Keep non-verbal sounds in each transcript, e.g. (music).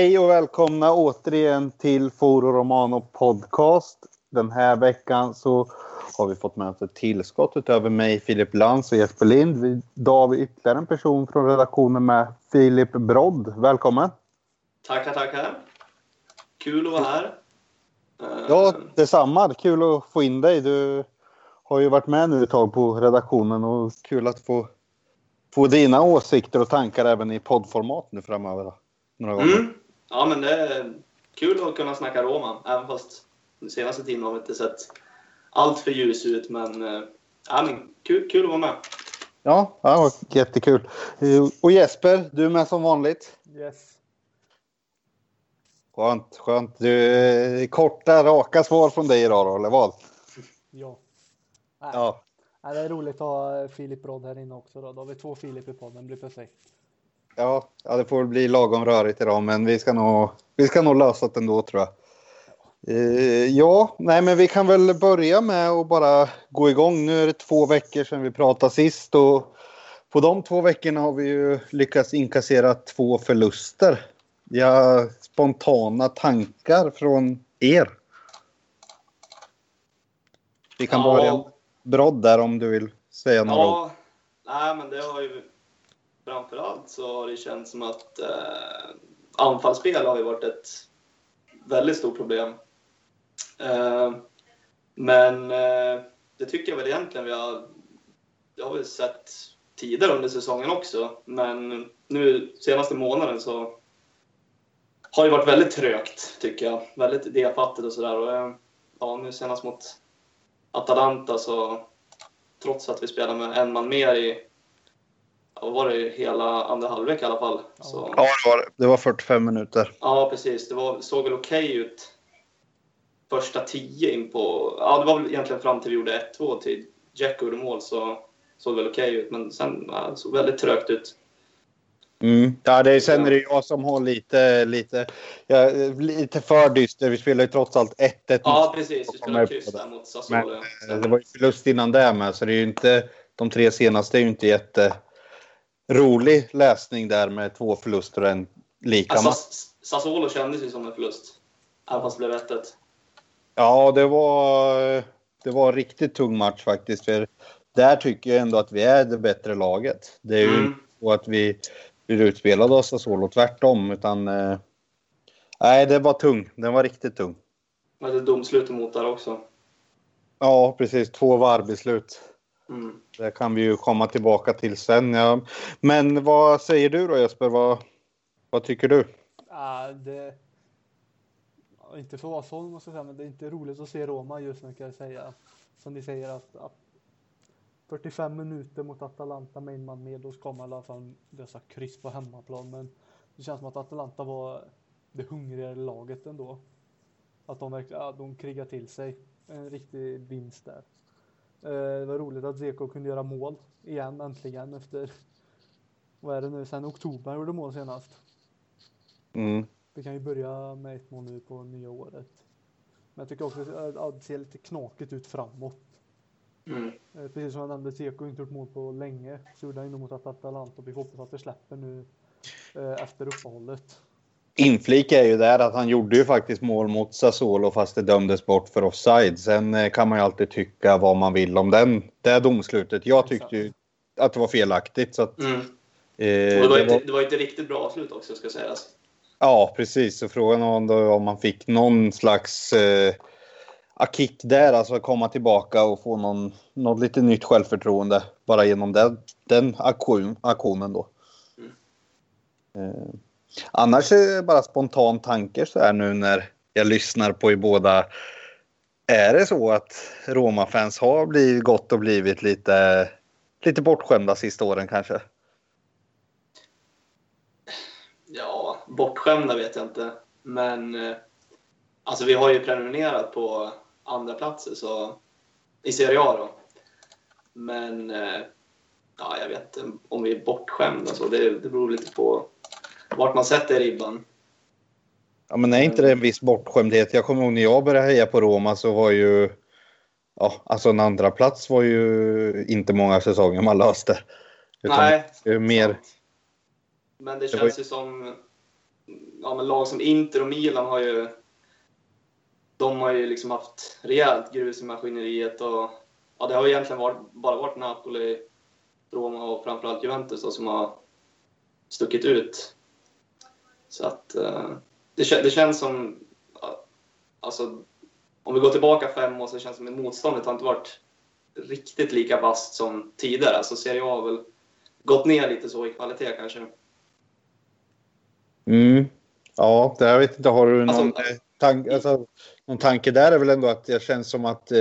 Hej och välkomna återigen till Foro Romano Podcast. Den här veckan så har vi fått med oss ett tillskott utöver mig, Filip Lantz och Jesper Lind. Idag har vi ytterligare en person från redaktionen med, Filip Brodd. Välkommen! Tackar, tackar! Kul att vara här. Ja, detsamma. Kul att få in dig. Du har ju varit med nu ett tag på redaktionen och kul att få, få dina åsikter och tankar även i poddformat nu framöver. Några gånger. Mm. Ja, men det är kul att kunna snacka Roma, även fast den senaste tiden har vi inte sett allt för ljus ut. Men, eh, ja, men kul, kul att vara med. Ja, ja, det var jättekul. Eh, Och Jesper, du är med som vanligt. Yes. Skönt, skönt. Du, eh, korta, raka svar från dig idag då, eller vad? Ja. Nej. Ja, Nej, det är roligt att ha Filip Brodd här inne också. Då, då har vi två Filip i podden. Det blir perfekt. Ja, ja, det får väl bli lagom rörigt idag, men vi ska nog, vi ska nog lösa det ändå tror jag. Eh, ja, nej, men vi kan väl börja med att bara gå igång. Nu är det två veckor sedan vi pratade sist och på de två veckorna har vi ju lyckats inkassera två förluster. Ja, spontana tankar från er. Vi kan Ja. börja Brodd där om du vill säga några ord. Ja, nej, men det har ju framförallt så har det känts som att eh, anfallsspel har ju varit ett väldigt stort problem. Eh, men eh, det tycker jag väl egentligen vi har, det har vi sett tidigare under säsongen också. Men nu senaste månaden så har det varit väldigt trögt tycker jag. Väldigt idéfattigt och sådär. Och, eh, ja, nu senast mot Atalanta så trots att vi spelar med en man mer i var det, hela andra halvlek i alla fall. Så, Ja, det var, det var 45 minuter. ja, precis. Det var, såg väl okej ut första tio in på... Ja, det var väl egentligen fram till vi gjorde 1-2 till Jack gjorde mål så såg det väl okej ut. Men sen ja, det såg väldigt trögt ut. Mm. Ja, det är, sen är det jag som har lite, lite, ja, lite för dyster. Vi spelar ju trots allt 1-1 Ja, precis. Vi spelade kryss det. där mot Men Sassuolo. eh, det var ju förlust innan det med, så det är ju inte... De tre senaste är ju inte jätte rolig läsning där med två förluster och en lika Alltså, match. Sass- Sassuolo kändes ju som en förlust. Även fast det blev 1-1. Ja, det var, det var en riktigt tung match faktiskt. För där tycker jag ändå att vi är det bättre laget. Det är ju Mm. så att vi blir utspelade av Sassuolo, tvärtom. Utan, eh, nej, det var tung. Den var riktigt tung. Men det domslut emot där också. Ja, precis. Två VAR-beslut. Mm. Det kan vi ju komma tillbaka till sen. Ja. Men vad säger du då Jesper? Vad, vad tycker du? Äh, det... Inte för att vara sån måste jag säga, men det är inte roligt att se Roma just nu kan jag säga. Som ni säger att, att 45 minuter mot Atalanta med en man med, då ska man i alla fall lösa kryss på hemmaplan. Men det känns som att Atalanta var det hungrigare laget ändå. Att de verkligen, ja, de krigar till sig. En riktig vinst där. Eh, Det var roligt att Zeko kunde göra mål igen äntligen efter, vad är det nu, sen oktober gjorde mål senast. Mm. Vi kan ju börja med ett mål nu på nya året. Men jag tycker också att det ser lite knakigt ut framåt. Mm. Eh, Precis som jag nämnde, Seko har inte gjort mål på länge. Så gjorde han ju mot Atalanta och vi hoppas att det släpper nu eh, efter uppehållet. Inflik är ju där att han gjorde ju faktiskt mål mot Sassuolo fast det dömdes bort för offside. Sen eh, kan man ju alltid tycka vad man vill om den, det domslutet. Jag tyckte ju att det var felaktigt. Så att, Mm. eh, det, var inte, det var inte riktigt bra avslut också ska sägas. Ja, precis. Så frågan var då om man fick någon slags eh, kick där, alltså komma tillbaka och få någon, något lite nytt självförtroende bara genom den, den aktion, aktionen då. Mm. Eh, annars är det bara spontan tanke så här nu när jag lyssnar på er båda. Är det så att Roma-fans har blivit gått och blivit lite, lite bortskämda sista åren kanske? Ja, bortskämda vet jag inte. Men eh, alltså vi har ju prenumererat på andra platser så i Serie A då. Men eh, ja, jag vet inte om vi är bortskämda så. Det, det beror lite på vart man sätter ribban. Ja, men är inte det en viss bortskämdhet? Jag kommer ihåg när jag började heja på Roma så var ju... Ja, alltså en andra plats var ju inte många säsonger man löste. Utan Nej, mer... sant. Men det Det känns ju som ja, men lag som Inter och Milan har ju de har ju liksom haft rejält grus i maskineriet och ja, det har egentligen varit, bara varit Napoli, Roma och framförallt Juventus då, som har stuckit ut. Så att eh, det, det känns som, alltså om vi går tillbaka fem år så känns det som att motståndet har inte varit riktigt lika vasst som tidigare. Alltså Serie A har väl gått ner lite så i kvalitet kanske. Mm. Ja, det jag vet inte. Har du någon, alltså, tank, alltså, någon tanke där? är väl ändå att det känns som att eh,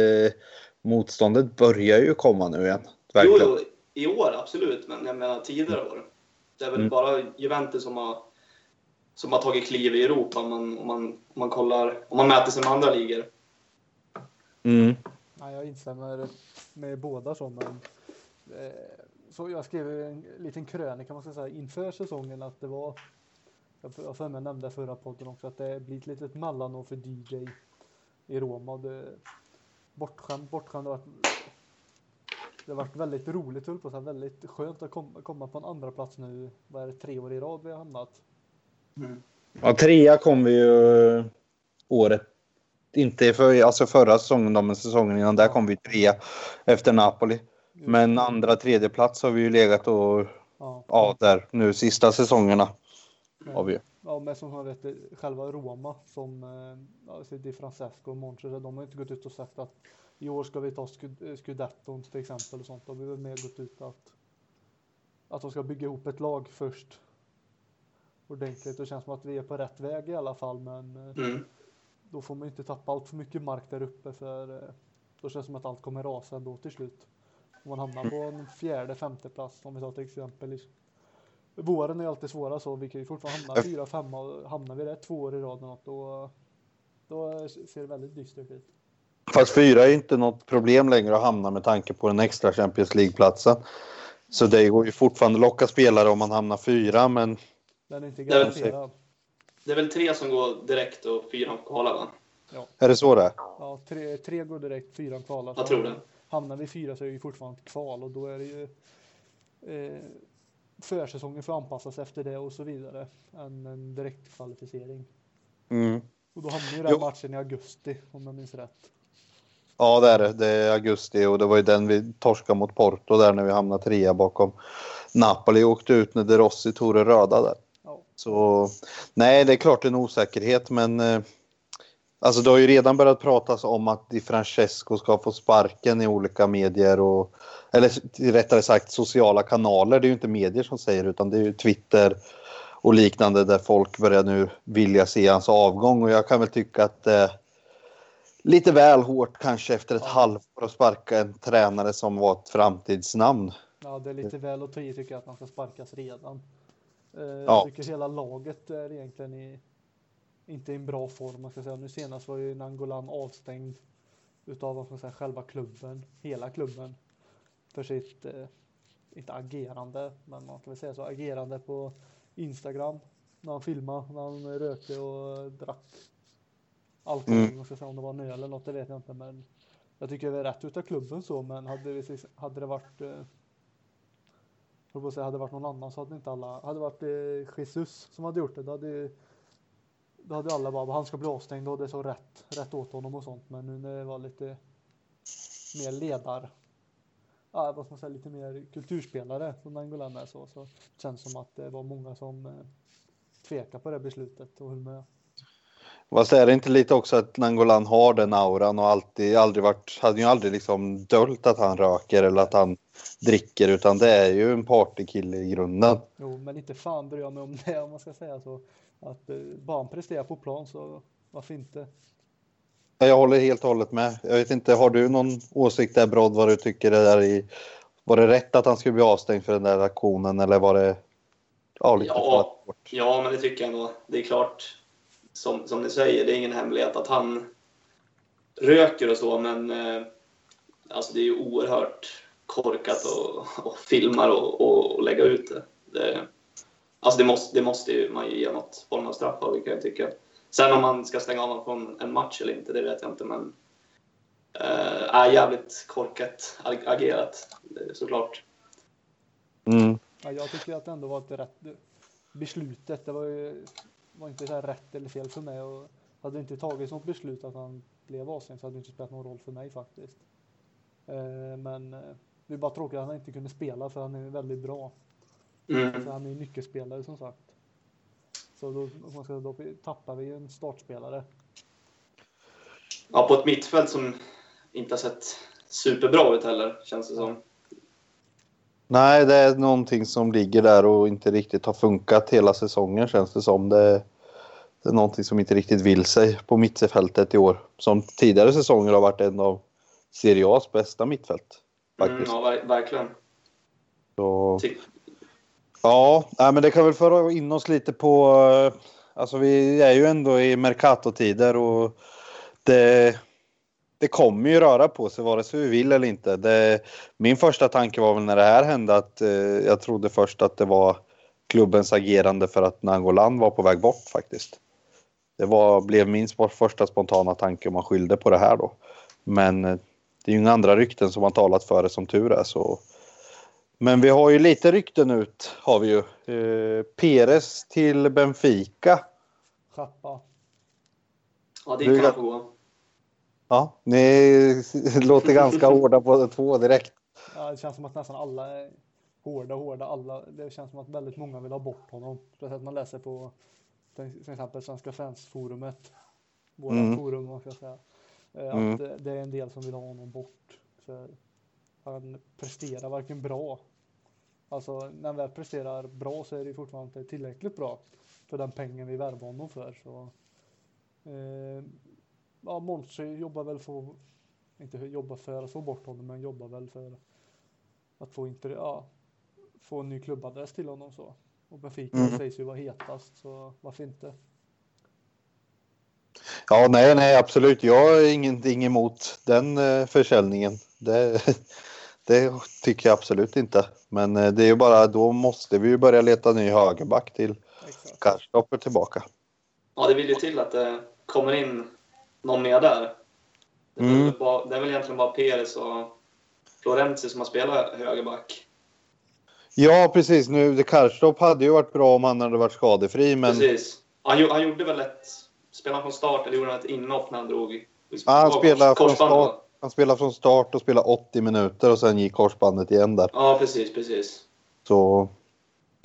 motståndet börjar ju komma nu igen. Jo, jo, i år absolut, men jag menar tidigare år. Det är väl mm. bara Juventus som har, som har tagit kliv i Europa om man, om man, om man kollar, om man mäter sig med andra ligor. Mm. Ja, jag instämmer med båda så, men eh, så jag skrev en liten krönika man ska säga inför säsongen att det var jag för mig nämnde förra podden också att det blir ett litet mellanår för DJ i Roma. Det, bortskämt, bortskämt. Det har varit, det har varit väldigt roligt, höll på så väldigt skönt att komma, komma på en andra plats nu. Vad är det, tre år i rad vi har hamnat? Mm. Ja, trea kom vi ju året inte för, alltså förra säsongen men säsongen innan där kom vi trea efter Napoli. Men andra, tredje plats har vi ju legat och ja, ja där nu sista säsongerna. Har vi. Ja, men som har vet, själva Roma som eh, alltså Di Francesco och Montre, de har inte gått ut och sagt att i år ska vi ta scudetton till exempel och sånt. De har väl mer gått ut att att de ska bygga ihop ett lag först ordentligt. Det känns som att vi är på rätt väg i alla fall, men eh, mm då får man inte tappa allt för mycket mark där uppe för eh, då känns det som att allt kommer rasa ändå till slut. Om man hamnar på en fjärde, femte plats om vi tar till exempel Våren är alltid svåra så vi kan ju fortfarande hamna fyra, femma och hamnar vi där två år i rad något då, då ser det väldigt dystert ut. Fast fyra är inte något problem längre att hamna med tanke på den extra Champions League-platsen. Så det går ju fortfarande locka spelare om man hamnar fyra men... Den är inte garanterad. Det är väl tre som går direkt och fyra kvalar va? Ja. Är det så det Ja, tre, tre går direkt, fyra kvalar. Jag tror det. Hamnar vi fyra så är det fortfarande kval och då är det ju eh, försäsongen får anpassas efter det och så vidare. En, en direktkvalificering. Mm. Och då hamnar ju den matchen i augusti om jag minns rätt. Ja, det är det. Det är augusti och det var ju den vi torskade mot Porto där när vi hamnade trea bakom Napoli och åkte ut när De Rossi tog det röda där. Så nej, det är klart en osäkerhet, men eh, alltså det har ju redan börjat pratas om att Di Francesco ska få sparken i olika medier och eller rättare sagt sociala kanaler. Det är ju inte medier som säger utan det är ju Twitter och liknande där folk börjar nu vilja se hans avgång och jag kan väl tycka att eh, lite väl hårt kanske efter ett ja. halvår att sparka en tränare som var ett framtidsnamn. Ja, det är lite väl att ta i tycker jag att han ska sparkas redan. Eh, jag tycker hela laget är egentligen i, inte i en bra form. Man ska säga. Nu senast var ju Nangolan avstängd utav vad man säga, själva klubben, hela klubben, för sitt, eh, inte agerande, men man kan väl säga så, agerande på Instagram när han filmade, när han rökte och drack alkohol, mm. man ska säga om det var nu eller något, det vet jag inte, men jag tycker det är rätt utav klubben så, men hade, hade det varit eh, jag på säga, hade det varit någon annan så hade inte alla, hade det varit eh, Jesus som hade gjort det, då hade, då hade alla bara, han ska bli avstängd och det är så rätt, rätt åt honom och sånt. Men nu när det var lite mer ledar, ja, vad ska man säga, lite mer kulturspelare som Nangolan är så, så känns det som att det var många som eh, tvekade på det beslutet och höll med. Vad är det inte lite också att Nangolan har den auran och alltid, aldrig varit, hade ju aldrig liksom döljt att han röker eller att han dricker utan det är ju en partykille i grunden. Jo, men inte fan bryr jag mig om det om man ska säga så. Att eh, bara han presterar på plan så varför inte? Jag håller helt och hållet med. Jag vet inte, har du någon åsikt där Brodd vad du tycker det där i var det rätt att han skulle bli avstängd för den där aktionen eller var det ja, lite ja, ja, men det tycker jag nog. Det är klart, som, som ni säger, det är ingen hemlighet att han röker och så, men eh, alltså det är ju oerhört korkat och, och filmar och, och, och, lägga ut det. det alltså det måste, det måste ju man ju ge något form av straff av, kan jag tycka. Sen om man ska stänga av honom från en match eller inte, det vet jag inte, men äh, är jävligt korkat agerat, såklart. Mm. Ja, jag tycker att det ändå var ett rätt beslutet. Det var ju var inte så rätt eller fel för mig och hade inte tagits något beslut att han blev avstängd så hade det inte spelat någon roll för mig faktiskt. Eh, men eh, det är bara tråkigt att han inte kunde spela för han är väldigt bra. Mm. Så han är ju nyckelspelare som sagt. Så då, man ska, då tappar vi ju en startspelare. Ja, på ett mittfält som inte har sett superbra ut heller, känns det som. Nej, det är någonting som ligger där och inte riktigt har funkat hela säsongen känns det som. Det, det är någonting som inte riktigt vill sig på mittfältet i år. Som tidigare säsonger har varit en av Serie A's bästa mittfält. Mm, Faktiskt. ja, ver- verkligen. Så, ja, men det kan väl föra in oss lite på... eh, Alltså vi är ju ändå i Mercato-tider och det, det kommer ju röra på sig vare sig vi vill eller inte. Det, min första tanke var väl när det här hände att eh, jag trodde först att det var klubbens agerande för att Nangolan var på väg bort faktiskt. Det var, blev min första spontana tanke om man skyllde på det här då. Men eh, det är ju inga andra rykten som har talat för det som tur är så. Men vi har ju lite rykten ut har vi ju. Eh, Peres till Benfica. Schappa. Ja, det kan gå. Ja, ni (laughs) låter ganska hårda på två direkt. Ja, det känns som att nästan alla är hårda, hårda. Alla, det känns som att väldigt många vill ha bort honom. Speciellt man läser på till exempel Svenska fansforumet. Våra Mm. forum, vad ska säga. Eh, Mm. Att det- det är en del som vill ha honom bort. För han presterar varken bra. Alltså när han väl presterar bra så är det fortfarande inte tillräckligt bra. För den pengen vi värvar honom för. Så, eh, ja, Monchi jobbar väl för, inte jobbar för att få bort honom, men jobbar väl för att få, inte, ja, få en ny klubbadress till honom så. Och Benfica Mm. sägs ju vara hetast, så varför inte? Ja, nej, nej, absolut. Jag har ingenting emot den eh, försäljningen. Det, (laughs) det tycker jag absolut inte. Men eh, det är ju bara då måste vi ju börja leta ny högerback till. Karstopper tillbaka. Ja, det vill ju till att det kommer in någon mer där. Det är, Mm. bara, det är väl egentligen bara Peres och Florenzi som har spelat högerback. Ja, precis. Nu, det Karstopp hade ju varit bra om han hade varit skadefri, men Precis. Han, han gjorde väl ett... Spelade han från start eller gjorde han ett inhopp när han drog? Ja, han spelade från start. han spelade från start och spelade 80 minuter och sen gick korsbandet igen där. Ja, precis, precis. Så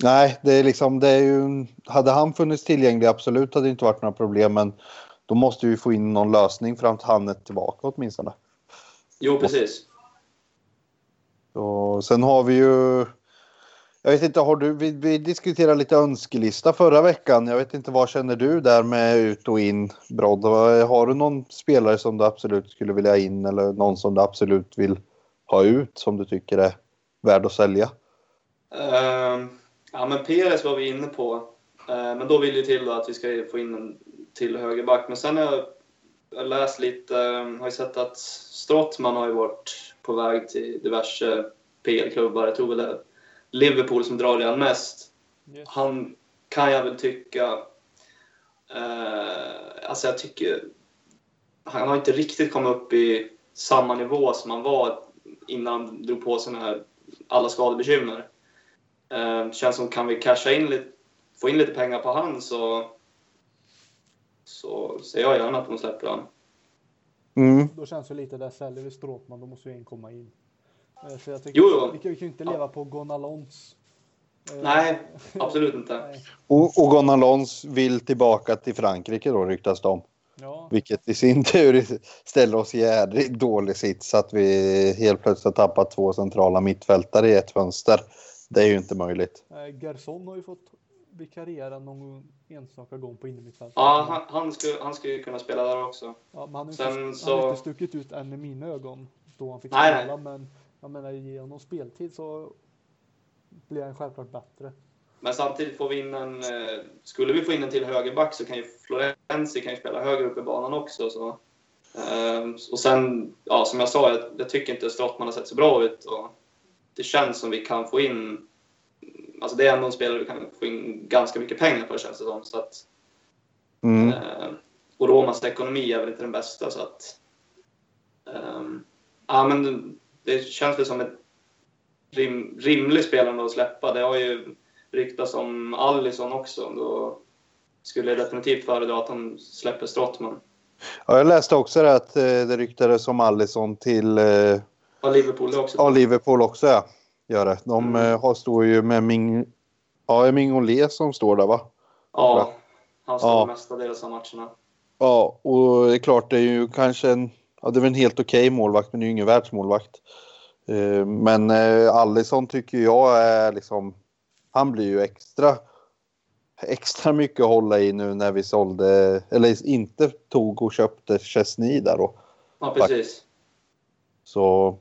nej, det är liksom det är ju. Hade han funnits tillgänglig absolut hade det inte varit några problem, men då måste vi få in någon lösning fram till han är tillbaka åtminstone. Jo, precis. Så, sen har vi ju. Jag vet inte, har du, vi, vi diskuterade lite önskelista förra veckan. Jag vet inte vad känner du där med ut och in Brodd? Har du någon spelare som du absolut skulle vilja ha in eller någon som du absolut vill ha ut som du tycker är värd att sälja? Ehm, ja, men Peres var vi inne på. Ehm, men då vill det till att vi ska få in en till högerback. Men sen har jag, jag läst lite, ehm, har ju sett att Strottman har ju varit på väg till diverse PL-klubbar. Jag tror väl det är Liverpool som drar redan mest. Yes. Han kan jag väl tycka... Eh, alltså jag tycker... Han har inte riktigt kommit upp i samma nivå som han var innan han drog på sig här, alla skadebekymmer. Eh, känns som kan vi casha in lite, få in lite pengar på han så, så ser jag gärna att de släpper han. Mm. Då känns det lite där säljer vi Stråtman, då måste ju en komma in. Eh, För jag tycker, Jo, jo. Vi, kan, vi kan ju inte Ja. leva på Gonalons. Eh, Nej, (laughs) absolut inte. nej. Och, och Gon Alons vill tillbaka till Frankrike då ryktas det om. Ja, Vilket i sin tur ställer oss i jädrigt dålig sits att vi helt plötsligt har tappat två centrala mittfältare i ett fönster. Det är ju inte möjligt. eh, Gerson har ju fått vikariera någon enstaka gång på innermittfältet. Ja, han, han, skulle, han skulle kunna spela där också. Ja, men han har inte, han så- inte stuckit ut än i mina ögon då han fick Nej, nej. spela. Men jag menar, ge honom speltid så blir han självklart bättre. Men samtidigt får vi in en... eh, Skulle vi få in en till högerback så kan ju Florenzi kan ju spela högre upp i banan också. Så. Eh, Och sen, ja, som jag sa, jag, jag tycker inte Strottman har sett så bra ut. Och det känns som vi kan få in... Alltså det är ändå en spelare vi kan få in ganska mycket pengar för känns det som. Så att, Mm. eh, och Romas ekonomi är väl inte den bästa så att... ehm, ja, men det känns väl som ett rim, rimlig spelare att släppa. Det har ju ryktas om Allison också. Då skulle definitivt föredra att de släpper Strottman. Ja, jag läste också det att eh, det ryktades om Allison till eh, Och Liverpool också. ja, Liverpool också. Ja. Gör det. De Mm. eh, har, står ju med Ming... Ja, det är Mingolé som står där va? Ja, han står Ja. mestadels av matcherna. Ja, och det är klart det är ju kanske en... Ja, det är väl en helt okej målvakt, men det är ju ingen världsmålvakt. Eh, Men eh, Allison tycker jag är liksom... Han blir ju extra... Extra mycket att hålla i nu när vi sålde, eller inte tog och köpte Chesney där då. Ja, precis. Så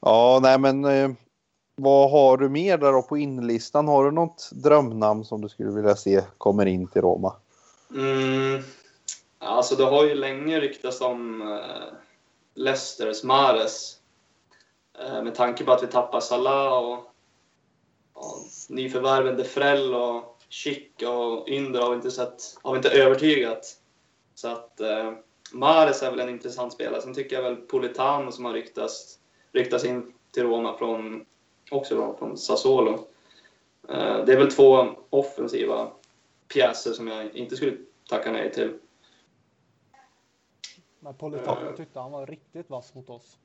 ja, nej men vad har du mer där då på inlistan? Har du något drömnamn som du skulle vilja se kommer in till Roma? Mm. Alltså det har ju länge ryktats om eh, Leicesters Mares. Eh, med tanke på att vi tappar Salah och, och nyförvärven Defrell och Schick och Ynder har vi inte, sett, har vi inte övertygat. Så att eh, Mares är väl en intressant spelare. Sen tycker jag väl Politano som har ryktats, ryktats in till Roma från, också då, från Sassuolo. Eh, det är väl två offensiva pjäser som jag inte skulle tacka nej till. Men Politano jag tyckte han var riktigt vass mot oss.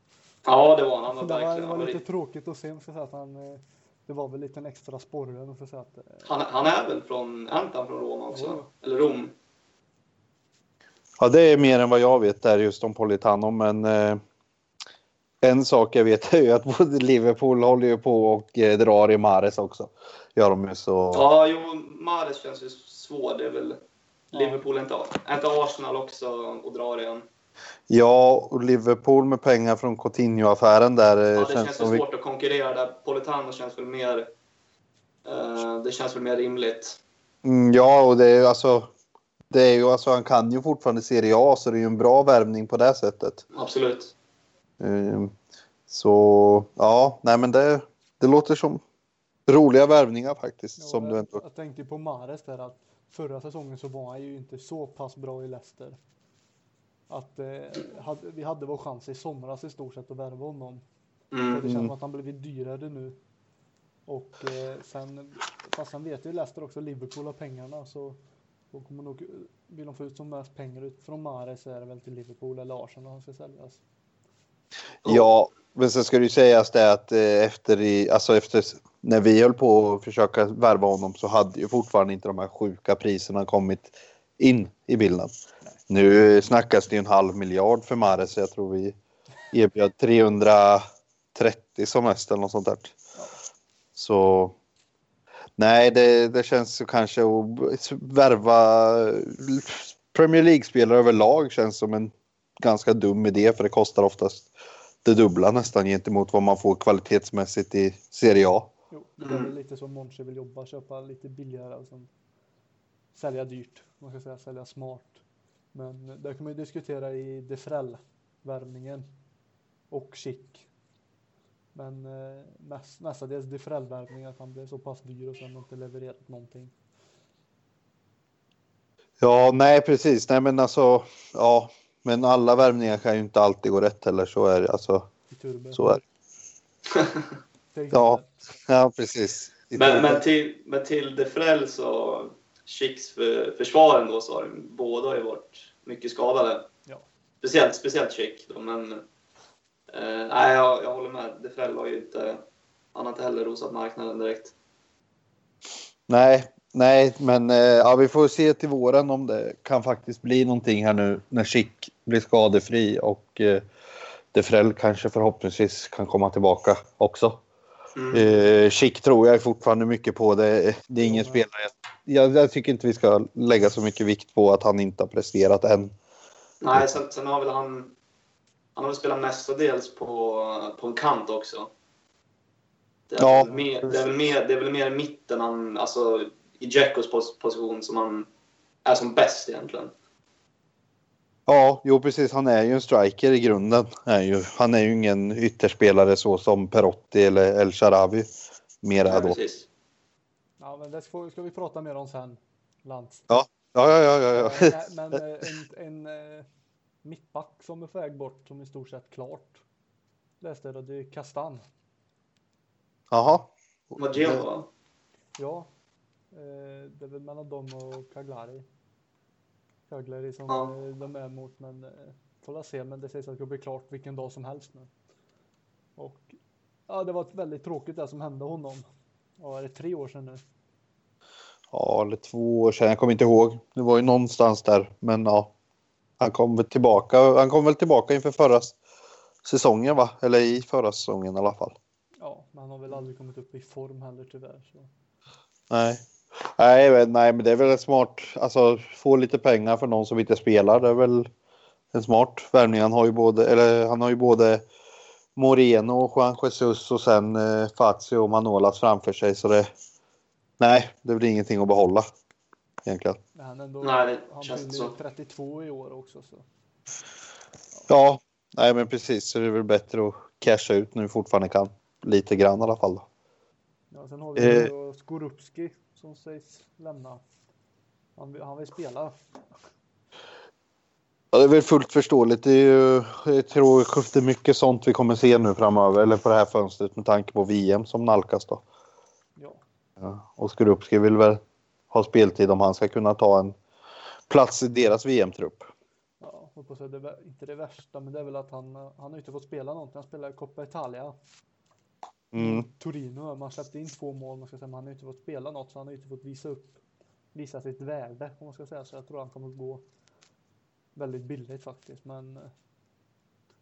Ja, det var han. Han var Det var, det var lite tråkigt att se, säga att han, eh, det var väl lite en extra sporre. att, eh, han, han är väl från... Är han från Roma också? Jo. Eller Rom? Ja, det är mer än vad jag vet där just om Politano, men eh, en sak jag vet (laughs) är ju att både Liverpool håller ju på och eh, drar i Mares också. Gör de ju så. Ja, jo, Mares känns ju svår. Det är väl... Ja. Liverpool inte, inte Arsenal också och drar igen? Ja, och Liverpool med pengar från Coutinho-affären där. eh, Ja, det känns som väl vi- svårt att konkurrera där. Politano känns väl mer... eh, det känns väl mer rimligt. Mm, ja, och det är ju alltså. Det är ju alltså, han kan ju fortfarande Serie A så det är ju en bra värvning på det sättet. Absolut. Ehm, Så ja, nej men det, det låter som roliga värvningar faktiskt. Ja, som du ändå... jag tänkte på Mares där att förra säsongen så var han ju inte så pass bra i Leicester. Att eh, vi hade vår chans i somras i stort sett att värva honom. Och det Mm. känns Mm. som att han blivit dyrare nu. Och eh, sen, fast han vet ju Leicester också, Liverpool har pengarna så då kommer nog, vill de få ut som mest pengar ut från Mares så är det väl till Liverpool eller Arsenal han ska säljas. Ja, men sen ska det ju sägas det att eh, efter, i, alltså efter när vi höll på att försöka värva honom så hade ju fortfarande inte de här sjuka priserna kommit in i bilden. Nu snackas det ju en halv miljard för Mares så jag tror vi erbjöd 330 som mest eller något sånt där. Så nej, det, det känns kanske att värva Premier League-spelare överlag känns som en ganska dum idé för det kostar oftast det dubbla nästan gentemot vad man får kvalitetsmässigt i Serie A. Jo, det är väl lite som Monchi vill jobba, köpa lite billigare, alltså sälja dyrt, man ska säga sälja smart. Men där kan man ju diskutera i Defrell, värvningen och Chic. Men eh, mest, mestadels Defrell-värvningen, att han blev så pass dyr och sen inte levererat någonting. Ja, nej precis. Nej men alltså, ja. Men alla värvningar kan ju inte alltid gå rätt heller. Så är det. Alltså, så är det. Ja. Ja, precis. Men, men, till, men till Defrells och Schicks för, försvar ändå så har de, båda har ju varit mycket skadade. Ja. Speciellt, speciellt Schick då, men eh, nej, jag, jag håller med. Defrell har ju inte, inte heller rosat marknaden direkt. Nej, nej, men eh, ja, vi får se till våren om det kan faktiskt bli någonting här nu när Schick blir skadefri och eh, Defrell kanske förhoppningsvis kan komma tillbaka också. Mm. Eh, Schick tror jag fortfarande mycket på. Det, det är ingen Ja. spelare. Jag, jag tycker inte vi ska lägga så mycket vikt på att han inte har presterat än. Nej, sen, sen har väl han, han har väl spelat mestadels på, på en kant också. Det är, Ja, mer, det, är väl mer, det är väl mer i mitten, han, alltså i pos, position som han är som bäst egentligen. Ja, jo precis. Han är ju en striker i grunden. Är ju, han är ju ingen ytterspelare så som Perotti eller El Sharawi. Mera Ja, då. precis. Ja, men det ska, ska vi prata mer om sen, Lantz. Ja, ja, ja, ja. ja. Eh, Men (laughs) eh, en, en eh, mittback som är på väg bort som i stort sett klart. Läste jag, det är Kastan. Jaha. Maggio va? Ja, eh, det är väl mellan dem och Caglari. Cagliari som Ja. eh, de är mot. Men eh, får se. Men det sägs att det ska bli klart vilken dag som helst nu. Och ja, det var ett väldigt tråkigt det som hände honom. Ja, är det tre år sedan nu? Ja, eller två år sedan. Jag kommer inte ihåg. Det var ju någonstans där. Men ja, han kom väl tillbaka. Han kom väl tillbaka inför förra säsongen, va? Eller i förra säsongen i alla fall. Ja, men han har väl aldrig kommit upp i form heller tyvärr. Så. Nej. Nej, nej, men det är väl ett smart. Alltså få lite pengar för någon som inte spelar. Det är väl en smart värvning. Han har ju både, eller han har ju både Moreno och Juan Jesus och sen eh, Fazio och Manolas framför sig. Så det. Nej, det blir ingenting att behålla egentligen. Men han ändå, Nej, det han känns så. ju 32 i år också. Så. Ja, nej, men precis. Så det är väl bättre att casha ut nu fortfarande kan. Lite grann i alla fall. Ja, sen har vi Eh. Skorupski som sägs lämna. Han, vill- han vill spela. Ja, det är väl fullt förståeligt. Det är ju, jag tror det är mycket sånt vi kommer se nu framöver, eller på det här fönstret med tanke på VM som nalkas då. Ja, Ja, och Skorupski vill väl ha speltid om han ska kunna ta en plats i deras VM-trupp. ja jag det är inte det värsta, men det är väl att han, han har inte fått spela någonting. Han spelar i Coppa Italia. Mm. Torino, man släppte in två mål, man ska säga, men han har inte fått spela något, så han har inte fått visa upp, visa sitt värde, om man ska säga så. Jag tror han kommer att gå väldigt billigt faktiskt, men eh,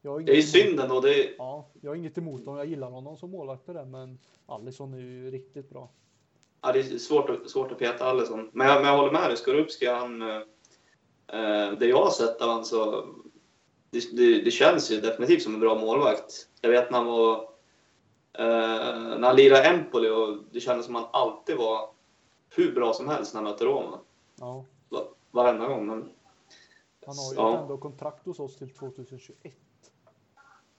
jag har Det är ju inget synd ändå. Det är, Ja, jag har inget emot honom. Jag gillar honom som målvakt det, men Alisson är ju riktigt bra. ja, det är svårt, att- svårt att peta Alisson. Men jag, men jag håller med dig. Skorupski, han... eh, Eh, det jag har sett av honom så... Det, det, det känns ju definitivt som en bra målvakt. Jag vet när han var... Eh, när han lirade Empoli och det kändes som att han alltid var hur bra som helst när han mötte Roma. Ja, Va- Varenda gång. Men, han har ju Ja. ändå kontrakt hos oss till 2021.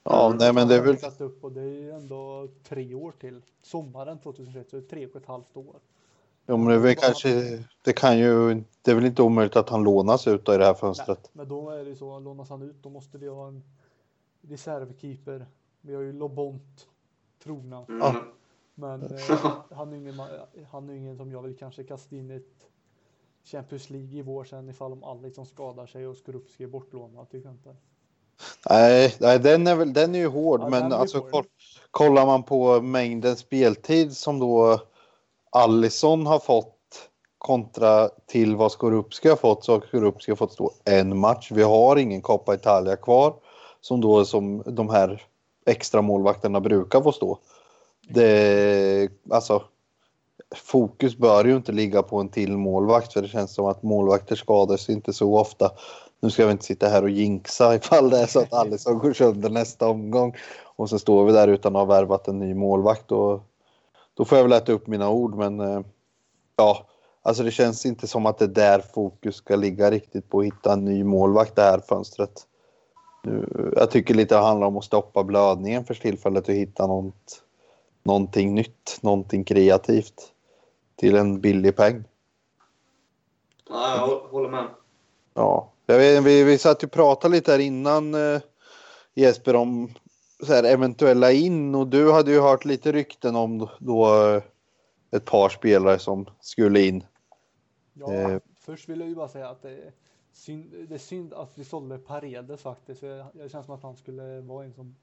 Ja, nej men det är väl... Satt upp och det är ändå tre år till. Sommaren 2021, så det är tre och ett halvt år. Jo, men det är väl kanske... Det kan ju... Det är väl inte omöjligt att han lånas ut då i det här Nej, fönstret. men då är det ju så, lånas han ut, då måste vi ha en reservkeeper. Vi har ju Lobont, trogna. mm. Men (laughs) eh, han, är ingen, han är ingen som jag vill kanske kasta in i ett Champions League i vår sen ifall om Alisson skadar sig och Skorupski är bortlånad till exempel. Nej, nej den, är väl, den är ju hård, Ja, men alltså, hård. koll, kollar man på mängden speltid som då Allison har fått kontra till vad Skorupski har fått så har Skorupski fått stå en match. Vi har ingen Coppa Italia kvar som då som de här extra målvakterna brukar få stå. Det, alltså, fokus bör ju inte ligga på en till målvakt för det känns som att målvakter skadas inte så ofta. Nu ska vi inte sitta här och jinxa ifall det är så att Alisson går sönder nästa omgång och så står vi där utan att ha värvat en ny målvakt. Och, då får jag väl äta upp mina ord men eh, ja, alltså det känns inte som att det är där fokus ska ligga riktigt på att hitta en ny målvakt det här fönstret. Jag tycker lite det handlar om att stoppa blödningen för tillfället och hitta något, någonting nytt, någonting kreativt till en billig peng. ja, jag hå- håller med. Ja, jag vet, vi, vi satt ju och pratade lite här innan eh, Jesper om så här, eventuella in och du hade ju hört lite rykten om då, eh, ett par spelare som skulle in. Ja, Eh. först vill jag ju bara säga att det är synd, det är synd att vi sålde Paredes faktiskt. Jag- känns som att han skulle vara en som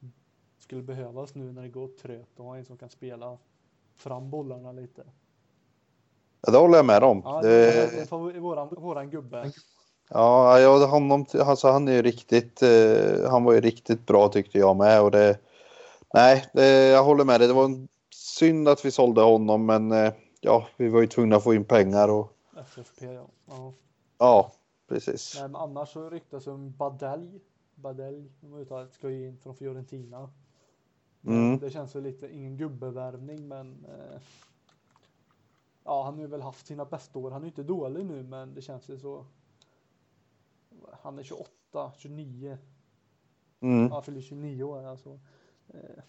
skulle behövas nu när det går trögt och ha en som kan spela fram bollarna lite. Ja, det håller jag med om. Ja, det, det är våran, våran gubbe. ja, jag, honom, alltså, han är ju riktigt, eh, han var ju riktigt bra tyckte jag med och det, nej, det, jag håller med dig. Det var en synd att vi sålde honom men eh, ja, vi var ju tvungna att få in pengar och FFP ja. ja. ja, precis. Nej, men annars så ryktas om Badelj. Badelj, om uttalet, ska ju in från Fiorentina. Mm. Det känns väl lite, ingen gubbevärvning men eh, Ja, han har ju väl haft sina bästa år. Han är ju inte dålig nu men det känns ju så. Han är 28, 29. Mm. Han fyller 29 år alltså. Eh,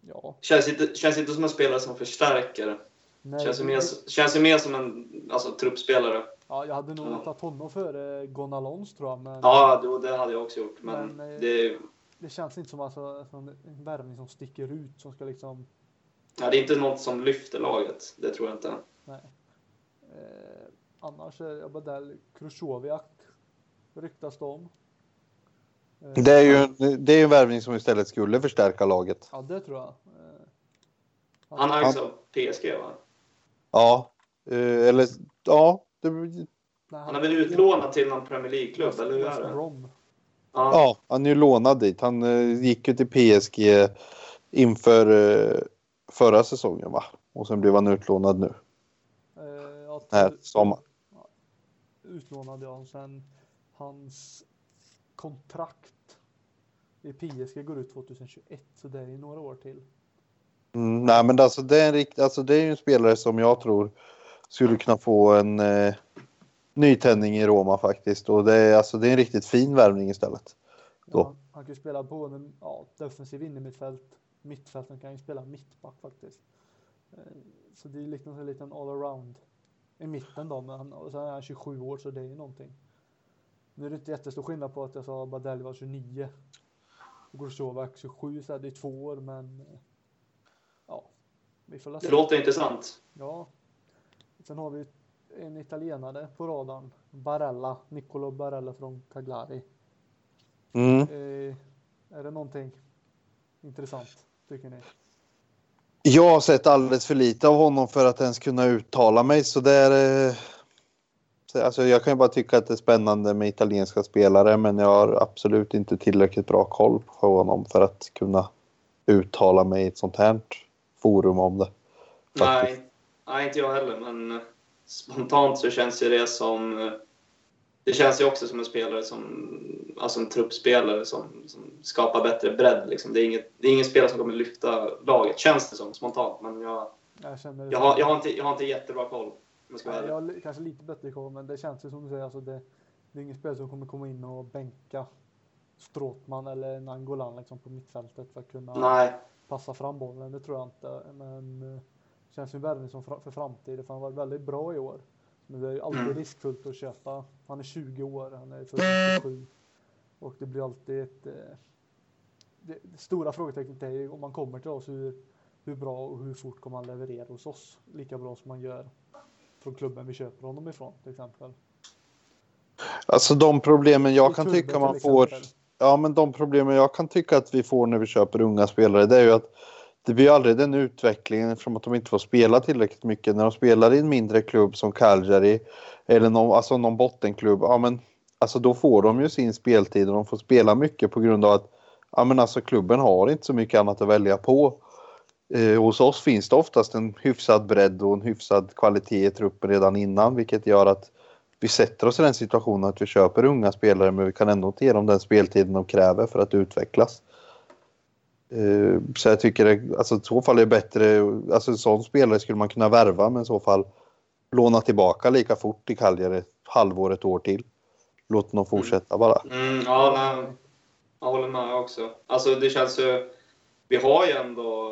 ja. Känns inte, känns inte som en spelare som förstärker. Nej, Känns ju det- mer, känns ju mer som en alltså, truppspelare. Ja, jag hade nog Ja. tagit honom före Gonalons tror jag. Men Ja, det, det hade jag också gjort. Men, Men, eh, det, det känns inte som alltså, en värvning som sticker ut. Som ska liksom ja, det är inte något som lyfter laget. Det tror jag inte. Nej. Eh, annars är jag Badell, Krusjoviak. ryktas det om. Eh, Det är ju det är ju en värvning som istället skulle förstärka laget. Ja, det tror jag. Eh, Han ägs av PSG va? Ja, eh, eller ja. Det, Han är väl utlånad till någon Premier League-klubb, eller hur är det? Ja. ja, han är ju lånad dit. Han eh, gick ju till PSG inför eh, förra säsongen va? Och sen blev han utlånad nu. Eh, ja, Här, sommar. Utlånad ja. Och sen hans kontrakt i PSG går ut 2021 så det är ju några år till. Mm, nej, men alltså det, är en rikt, alltså det är ju en spelare som jag tror skulle kunna få en eh, nytändning i Roma faktiskt. Och det är, alltså, det är en riktigt fin värvning istället. Då. Ja, han kan ju spela både ja, defensiv innermittfält, han kan ju spela mittback faktiskt. Eh, så det är liksom en liten all-around i mitten då, men han, sen är han 27 år så det är ju någonting. Nu är det inte jättestor skillnad på att jag sa Badelj var 29 och Grosjovac 27 så här, det är två år men eh, vi får Det låter intressant. Ja. Sen har vi en italienare på radarn, Barella, Nicolo Barella från Cagliari. Mm. Eh, är det någonting intressant tycker ni? Jag har sett alldeles för lite av honom för att ens kunna uttala mig. Så det är, eh, så alltså jag kan ju bara tycka att det är spännande med italienska spelare men jag har absolut inte tillräckligt bra koll på honom för att kunna uttala mig i ett sånt här forum om det. Faktiskt. Nej, nej, inte jag heller, men eh, spontant så känns ju det som... eh, Det känns ju också som en spelare som... Alltså en truppspelare som, som skapar bättre bredd. Liksom. Det, är inget, det är ingen spelare som kommer lyfta laget, känns det som spontant. Men jag, Jag känner jag, har, jag, har, inte, jag har inte jättebra koll, Nej, jag har kanske lite bättre koll men det känns ju som du säger alltså det, det är ingen spelare som kommer komma in och bänka Stråtman eller Nangolan liksom på mittfältet för att kunna Nej, passa fram bollen. Det tror jag inte. Men eh, det känns ju värvning som för framtiden för han var väldigt bra i år. Men det är ju alltid Mm. riskfullt att köpa. Han är 20 år, han är född 97 och det blir alltid ett eh, det, det stora frågetecknet är ju om man kommer till oss hur, hur bra och hur fort kommer han leverera hos oss? Lika bra som man gör från klubben vi köper honom ifrån till exempel. Alltså de problemen jag I kan tycka man får. exempel. Ja, men de problemen jag kan tycka att vi får när vi köper unga spelare, det är ju att det blir aldrig den utvecklingen eftersom att de inte får spela tillräckligt mycket. När de spelar i en mindre klubb som Calgary eller någon, alltså någon bottenklubb, ja men alltså då får de ju sin speltid och de får spela mycket på grund av att ja men alltså klubben har inte så mycket annat att välja på. Eh, hos oss finns det oftast en hyfsad bredd och en hyfsad kvalitet i truppen redan innan vilket gör att vi sätter oss i den situationen att vi köper unga spelare men vi kan ändå inte ge dem den speltiden de kräver för att utvecklas. Eh, så jag tycker det, alltså i så fall är det bättre, alltså en sån spelare skulle man kunna värva men i så fall låna tillbaka lika fort i Cagliari ett halvår, ett år till. Låt dem fortsätta bara. Mm, mm ja, nej, jag håller med också. Alltså det känns ju... Vi har ju ändå...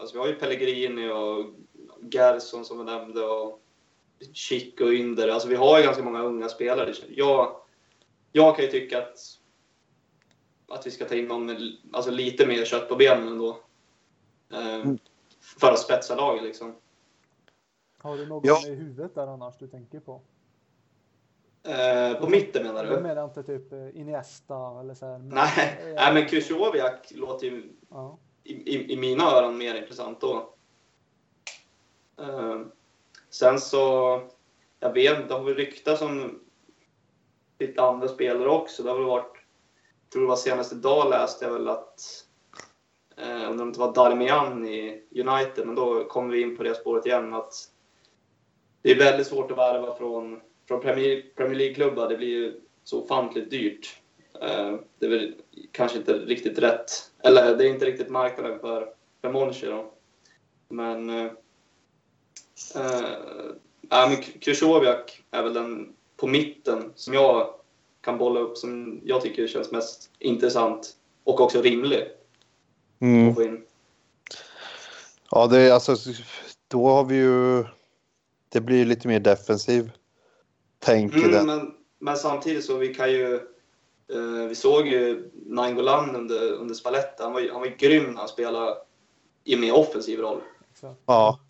Alltså vi har ju Pellegrini och Gerson som vi nämnde och Chic och Ynder. Alltså vi har ju ganska många unga spelare. Jag, jag kan ju tycka att, att vi ska ta in någon med alltså lite mer kött på benen ändå. Eh, för att spetsa laget liksom. Har du någon Ja. i huvudet där annars du tänker på? Eh, på mitten menar Jag du? menar inte typ eh, Iniesta eller så här. men- Nej, eh, nej men Kujoviak låter ju Ja. i, i, i mina öron mer intressant då. Eh, sen så, jag vet det har väl ryktats om lite andra spelare också. Det har väl varit, jag tror det var senast idag läste jag väl att, eh, om det inte var Darmian i United, men då kom vi in på det spåret igen att det är väldigt svårt att värva från, från Premier, Premier League-klubbar. Det blir ju så ofantligt dyrt. Eh, det är väl kanske inte riktigt rätt, eller det är inte riktigt marknaden för, för Monchi då. Men... Eh, Eh, men Krychowiak är väl den på mitten som jag kan bolla upp som jag tycker känns mest intressant och också rimlig Mm. att få in. Ja, det är alltså, då har vi ju, det blir lite mer defensiv tänk Mm, den. men, men samtidigt så vi kan ju... Eh, vi såg ju Nainggolan under, under Spaletta. Han var, han var grym när han spelade i mer offensiv roll. Exakt. Ja.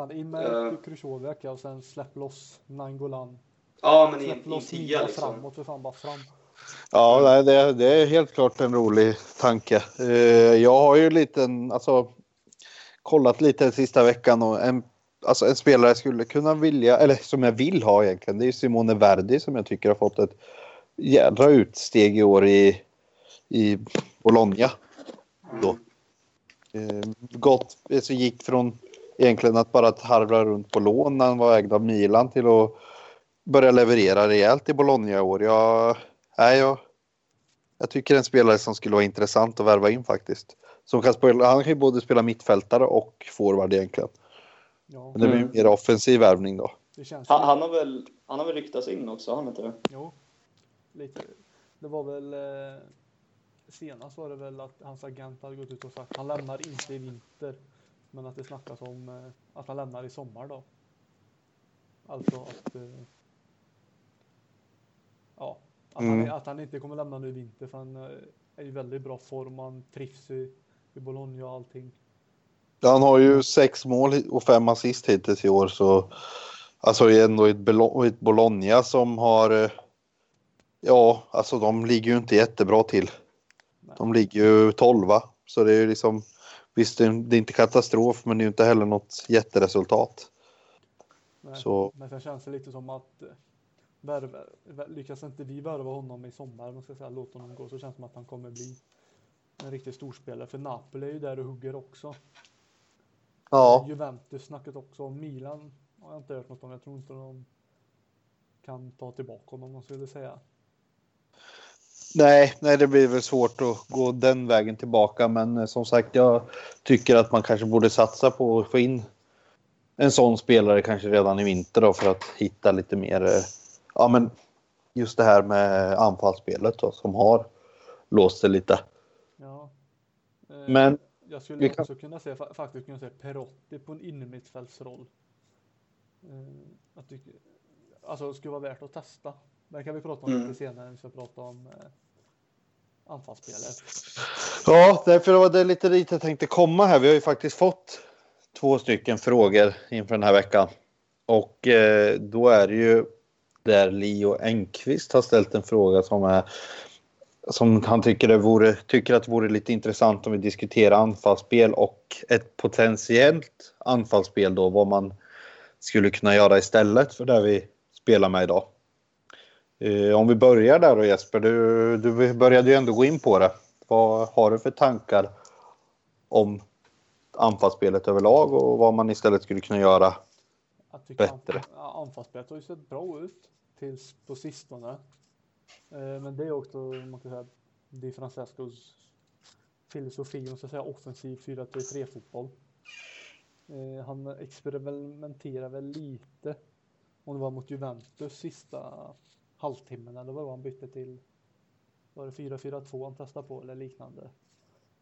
Fan, in med Eh. uh. Krychowiak ja, och sen släpp loss Nangolan. Ja, men Släpp i loss tia liksom. framåt, för fan bara fram. Ja, nej, det, det är helt klart en rolig tanke. Eh, jag har ju liten, alltså kollat lite den sista veckan och en, alltså en spelare jag skulle kunna vilja, eller som jag vill ha egentligen, det är Simone Verdi som jag tycker har fått ett jädra utsteg i år i, i Bologna. Då. Eh, gått, alltså gick från egentligen att bara harvla runt på lån när han var ägd av Milan till att börja leverera rejält i Bologna i år. Jag, nej, jag, jag tycker en spelare som skulle vara intressant att värva in faktiskt. Som kan spela, han kan ju både spela mittfältare och forward egentligen. Ja, Men det blir Mm. mer offensiv värvning då. det känns Han, han, har väl, han har väl ryktats in också, han inte det? Jo, lite. Det var väl eh, senast var det väl att hans agent hade gått ut och sagt han lämnar inte i vinter. Men att det snackas om eh, att han lämnar i sommar då. Alltså att eh, ja, att, han, Mm. att han inte kommer lämna nu i vinter för han eh, är i väldigt bra form. Han trivs i, i Bologna och allting. Han har ju sex mål och fem assist hittills i år så alltså ändå ett, ett Bologna som har ja, alltså de ligger ju inte jättebra till. Nej. De ligger ju tolva så det är ju liksom visst det är inte katastrof men det är inte heller något jätteresultat. Nej, Så- Men sen känns det lite som att eh, värva, vä- lyckas inte vi värva honom i sommar, man ska säga, låt honom gå, så känns det som att han kommer bli en riktig storspelare. För Napoli är ju där och hugger också. Ja, Juventus snackat också om. Milan har jag inte hört något om. Jag tror inte de kan ta tillbaka honom om man skulle säga. Nej, nej, det blir väl svårt att gå den vägen tillbaka men eh, som sagt jag tycker att man kanske borde satsa på att få in en sån spelare kanske redan i vinter då för att hitta lite mer eh, ja men just det här med anfallsspelet då som har låst det lite. Ja. Eh, Men jag skulle kan- också kunna se fa- faktiskt kunna se Perotti på en innermittfältsroll. Alltså det skulle vara värt att testa. Det kan vi prata om Mm. lite senare när vi ska prata om eh, anfallsspelet. Ja, därför var det lite dit jag tänkte komma här. Vi har ju faktiskt fått två stycken frågor inför den här veckan. Och eh, då är det ju där Leo Engqvist har ställt en fråga som är som han tycker, det vore, tycker att det vore lite intressant om vi diskuterar anfallsspel och ett potentiellt anfallsspel då, vad man skulle kunna göra istället för det vi spelar med idag. Eh, om vi börjar där då Jesper, du, du började ju ändå gå in på det. Vad har du för tankar om anfallsspelet överlag och vad man istället skulle kunna göra? Bättre. anfallsspelet har ju sett bra ut tills på sistone. Eh, men det är också, man kan säga, Di Francescos filosofi, man ska säga offensiv 4-3-3 fotboll. Eh, han experimenterar väl lite om det var mot Juventus sista halvtimmen eller vad det var han bytte till. Var det 4-4-2 han testade på eller liknande.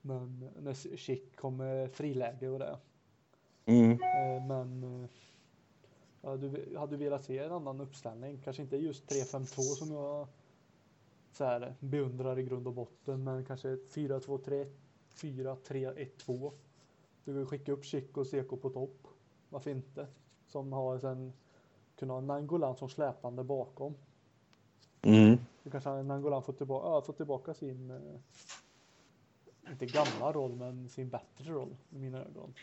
Men när Schick kom med friläge och det. Mm. Eh, Men eh, ja, du hade du velat se en annan uppställning? Kanske inte just 3-5-2 som jag så här, beundrar i grund och botten, men kanske ett 4-2-3, 4-3-1-2. Du vill skicka upp Chic och Seko på topp. Varför inte? Som har sen kunna ha Nangolan som släpande bakom. Mm. Du kanske Nangolan får tillbaka, får tillbaka sin, eh, inte gamla roll, men sin bättre roll i mina ögon.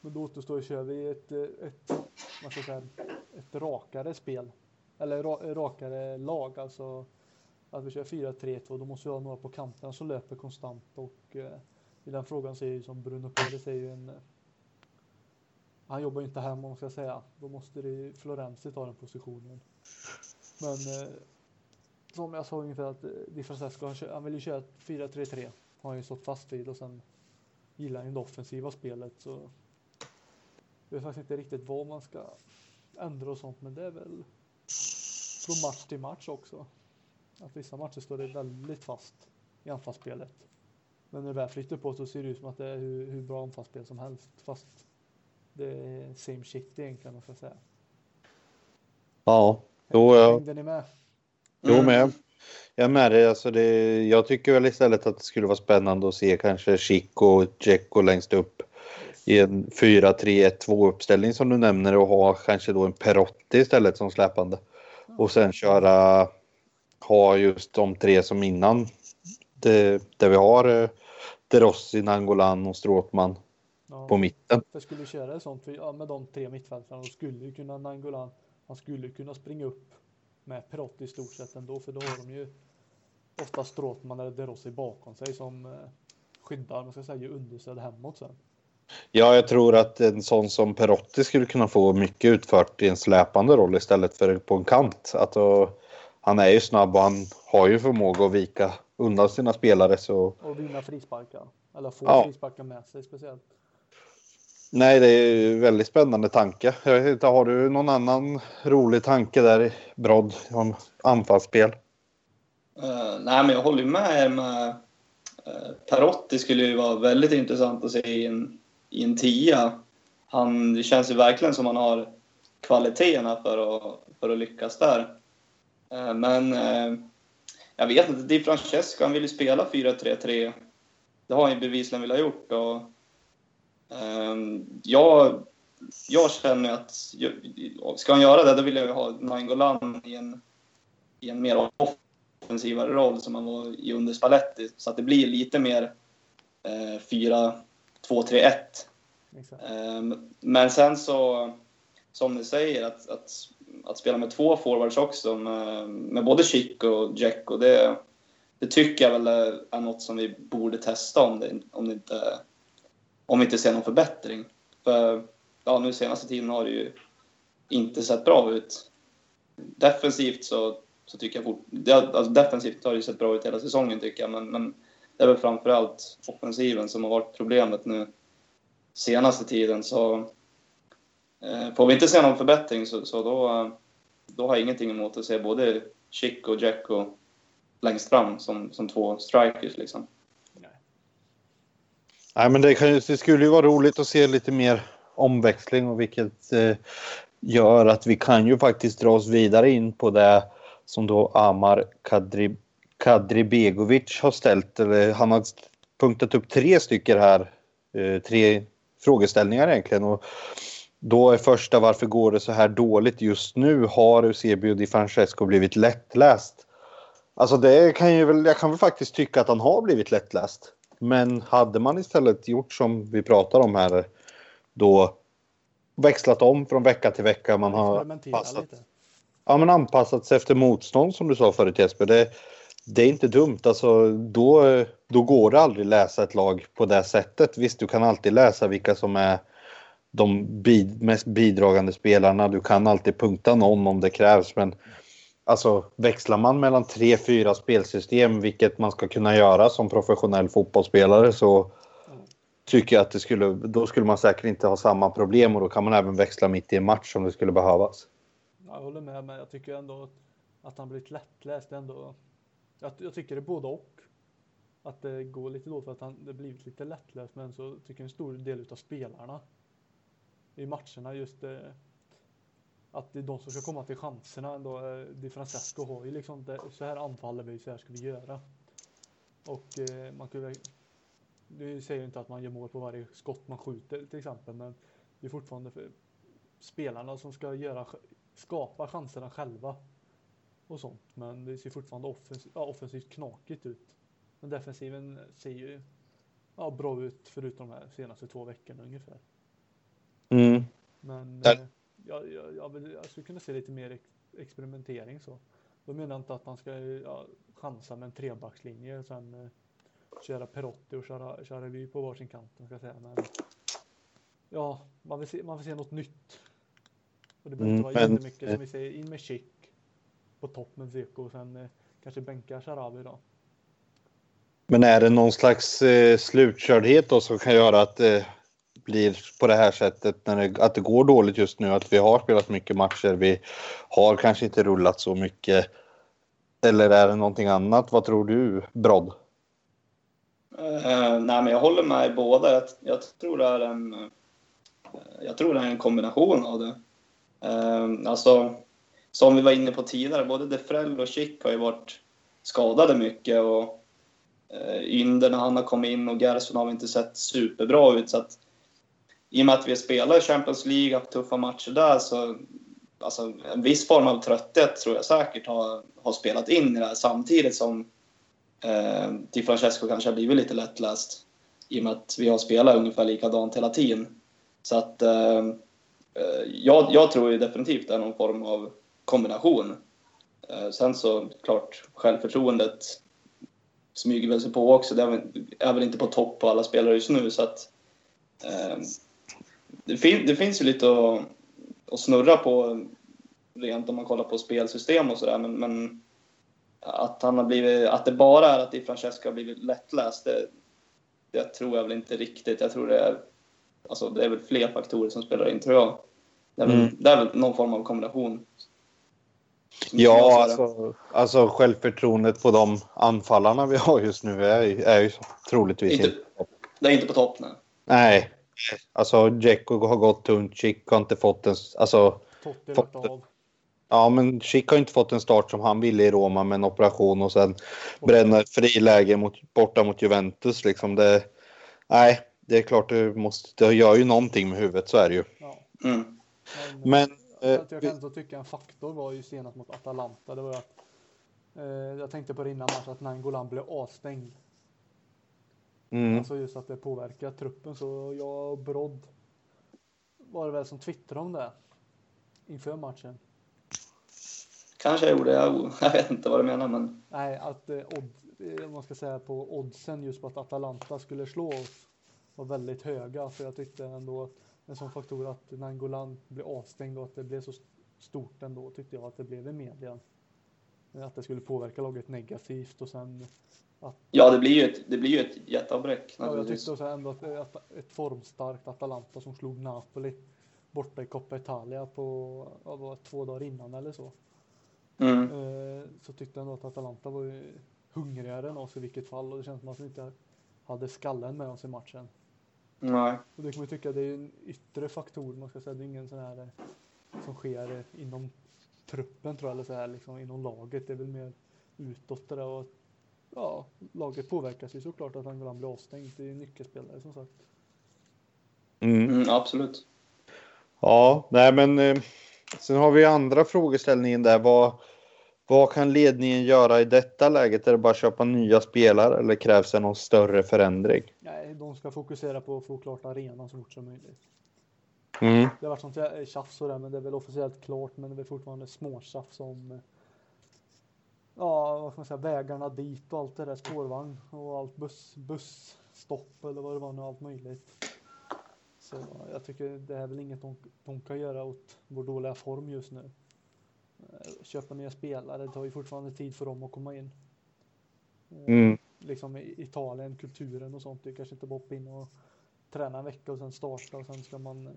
Men då återstår ju kör vi ett, eh, ett, vad ska jag säga, ett rakare spel. Eller ra, rakare lag, alltså att vi kör 4-3-2, då måste vi ha några på kanterna som löper konstant och eh, i den frågan så är ju som Bruno Pérez är ju en eh, han jobbar ju inte hemma om man ska säga. Då måste det Florenzi ta den positionen. Men eh, som jag sa ungefär att eh, Di Francesco, han, kör, han vill ju köra ett 4-3-3. Har han ju stått fast vid och sen gillar han ju det offensiva spelet så jag vet faktiskt inte riktigt vad man ska ändra och sånt men det är väl från match till match också. Att vissa matcher står det väldigt fast i anfallsspelet. Men när det väl flyttar på så ser det ut som att det är hur, hur bra anfallsspel som helst fast det är same shit egentligen man ska säga. Ja, jo, ja. Hängde ni med? Jo, Mm. men jag, är med dig. Alltså det, jag tycker väl istället att det skulle vara spännande att se kanske Chic och Dzeko längst upp i en 4-3-1-2 uppställning som du nämner och ha kanske då en Perotti istället som släpande. Och sen köra, ha just de tre som innan. Det, där vi har eh, De Rossi, Nangolan och Stråtman Ja. på mitten. För skulle köra ett sånt ja, med de tre mittfältarna, då skulle ju kunna Nangolan, han skulle kunna springa upp med Perotti i stort sett ändå, för då har de ju ofta Stråtman eller De Rossi bakom sig som eh, skyddar, man ska säga, understöd hemåt sen. Ja, jag tror att en sån som Perotti skulle kunna få mycket utfört i en släpande roll istället för på en kant. Att, och, han är ju snabb och han har ju förmåga att vika undan sina spelare. Så Och vinna frisparkar. Eller få Ja. frisparkar med sig speciellt nej, det är ju en väldigt spännande tanke. Jag vet inte, har du någon annan rolig tanke där, Brodd, om anfallsspel? Uh, nej, men jag håller ju med er med uh, Perotti skulle ju vara väldigt intressant att se i en, i en tia. Han, det känns ju verkligen som han har kvaliteterna för att, för att lyckas där. Uh, men jag vet inte, Di Francesco han vill ju spela 4-3-3. Det har han ju bevisligen velat gjort. Och, jag, jag känner att ska han göra det, då vill jag ha Nainggolan i en, i en mer offensivare roll som han var i under Spalletti. Så att det blir lite mer eh, 4-2-3-1. Exakt. Ehm, Men sen så, som ni säger, att, att, att spela med två forwards också, med, med både Chic och Jack, och det, det tycker jag väl är, är något som vi borde testa om, det, om, det inte, om vi inte ser någon förbättring. För ja, nu senaste tiden har det ju inte sett bra ut. Defensivt så, så tycker jag fort, det, alltså defensivt har det sett bra ut hela säsongen tycker jag, men, men det är väl framförallt offensiven som har varit problemet nu senaste tiden. Så eh, får vi inte se någon förbättring så, så då, då har jag ingenting emot att se både Chic och Jacko längst fram som, som två strikers. Liksom. Nej, men det, kan det skulle ju vara roligt att se lite mer omväxling och vilket eh, gör att vi kan ju faktiskt dra oss vidare in på det som då Amar Kadri, Kadribegovic har ställt. Eller han har punktat upp tre stycken här. Eh, tre frågeställningar egentligen. Och då är första varför går det så här dåligt just nu? Har Eusebio Di Francesco blivit lättläst? Alltså det kan ju väl, jag kan väl faktiskt tycka att han har blivit lättläst. Men hade man istället gjort som vi pratar om här då växlat om från vecka till vecka. Man har passat, ja, men anpassat sig efter motstånd som du sa förut Jesper. Det, det är inte dumt. Alltså, då, då går det aldrig läsa ett lag på det sättet. Visst, du kan alltid läsa vilka som är de bid, mest bidragande spelarna. Du kan alltid punkta någon om det krävs. Men alltså, växlar man mellan tre, fyra spelsystem, vilket man ska kunna göra som professionell fotbollsspelare, så tycker jag att det skulle, då skulle man säkert inte ha samma problem och då kan man även växla mitt i en match om det skulle behövas. Jag håller med, men jag tycker ändå att, han blivit lättläst ändå. Jag, jag tycker det är både och. Att det går lite då för att han det blivit lite lättläst, men så tycker jag en stor del utav spelarna i matcherna just eh, att de som ska komma till chanserna ändå. Eh, Di Francesco har ju liksom det, så här anfaller vi, så här ska vi göra. Och eh, man kan det säger inte att man gör mål på varje skott man skjuter till exempel, men det är fortfarande för spelarna som ska göra, skapa chanserna själva och sånt. Men det ser fortfarande offensivt, ja, offensivt knakigt ut. Men defensiven ser ju ja, bra ut förutom de här senaste två veckorna ungefär. Mm. Men eh, jag, jag, jag, vill, jag skulle kunna se lite mer ex experimentering så. Då menar jag inte att man ska ja, chansa med en trebackslinje och sen eh, köra Perotti och köra, köra revy på varsin kant. Ska jag säga. Men, ja, man vill, se, man vill se något nytt. Och det behöver inte Mm, vara men- jättemycket som vi säger, in med Chic på topp med Zeko och sen eh, kanske bänka Sharawi då. Men är det någon slags eh, slutkördhet då som kan göra att det blir på det här sättet när det, att det går dåligt just nu? Att vi har spelat mycket matcher, vi har kanske inte rullat så mycket. Eller är det någonting annat? Vad tror du, Brodd? Uh, eh, nej, men jag håller med i båda. Jag, jag, tror det är en, eh, jag tror det är en kombination av det. Uh, alltså, som vi var inne på tidigare, både Defrell och Schick har ju varit skadade mycket. Och Ynder när han har kommit in och Gerson har vi inte sett superbra ut. Så att, i och med att vi spelar i Champions League, haft tuffa matcher där, så alltså, en viss form av trötthet tror jag säkert har, har spelat in i det här samtidigt som eh, Di Francesco kanske har blivit lite lättläst i och med att vi har spelat ungefär likadant hela tiden. Så att eh, eh jag, jag tror ju definitivt det är någon form av kombination. Eh, sen så klart, självförtroendet smyger väl sig på också. Det är, är väl inte på topp på alla spelare just nu så att eh, det, fin det, finns ju lite att, att, snurra på rent om man kollar på spelsystem och sådär men, men att, han har blivit, att det bara är att Di Francesco har blivit lättläst, det, det tror jag väl inte riktigt. Jag tror det är, alltså, det är väl fler faktorer som spelar in, tror jag. Det är, väl, mm. det är väl någon form av kombination. Ja, alltså, alltså självförtroendet på de anfallarna vi har just nu är, är ju troligtvis inte... Det är inte på topp, nej. Nej. Alltså, Dzeko har gått tunt. Chick har inte fått en... Alltså, fått, av. Ja, men Schick har inte fått en start som han ville i Roma med en operation och sen bränna ett friläge mot, borta mot Juventus. Liksom det, nej, det är klart det måste, det gör ju någonting med huvudet, så är det ju. Ja. Mm. Men, men jag kan ändå tycka en faktor var ju senast mot Atalanta. Det var att, eh, jag tänkte på det innan match att Nangolan blev avstängd. Mm. Alltså just att det påverkar truppen så jag och Brodd var det väl som twittrade om det inför matchen. Kanske jag gjorde, jag, (laughs) jag vet inte vad du menar men. Nej, att eh, odd, eh, man ska säga på oddsen just på att Atalanta skulle slå oss var väldigt höga. För jag tyckte ändå en sån faktor att Nangolan blev avstängd och att det blev så stort ändå tyckte jag att det blev i media. Att det skulle påverka laget negativt och sen att... Ja, det blir ju ett, det blir ju ett jätteavbräck. Ja, jag tyckte också ändå att, att ett formstarkt Atalanta som slog Napoli borta i Coppa Italia på ja, två dagar innan eller så. Mm. Eh, så tyckte jag ändå att Atalanta var ju hungrigare än oss i vilket fall och det känns som att vi inte hade skallen med oss i matchen. Nej. Och det kan man tycka det är en yttre faktor man ska säga. Det är ingen sån här som sker inom truppen tror jag eller så här liksom inom laget. Det är väl mer utåt det där och ja, laget påverkas ju såklart att han blir avstängd. Det är ju nyckelspelare som sagt. Mm. Mm, absolut. Ja, nej men eh, sen har vi andra frågeställningen där. Vad, vad kan ledningen göra i detta läget? Är det bara att köpa nya spelare eller krävs det någon större förändring? Nej, de ska fokusera på att få klart arenan så fort som möjligt. Mm. Det har varit sånt tjafs och det, men det är väl officiellt klart, men det är fortfarande småtjafs om ja, vad ska man säga, vägarna dit och allt det där, spårvagn och allt buss, busstopp eller vad det var nu, allt möjligt. Så jag tycker det är väl inget de, de kan göra åt vår dåliga form just nu. Eh, köpa nya spelare, det tar ju fortfarande tid för dem att komma in. Eh, mm. Liksom i Italien, kulturen och sånt, det kanske inte bara hoppa in och träna en vecka och sen starta och sen ska man eh,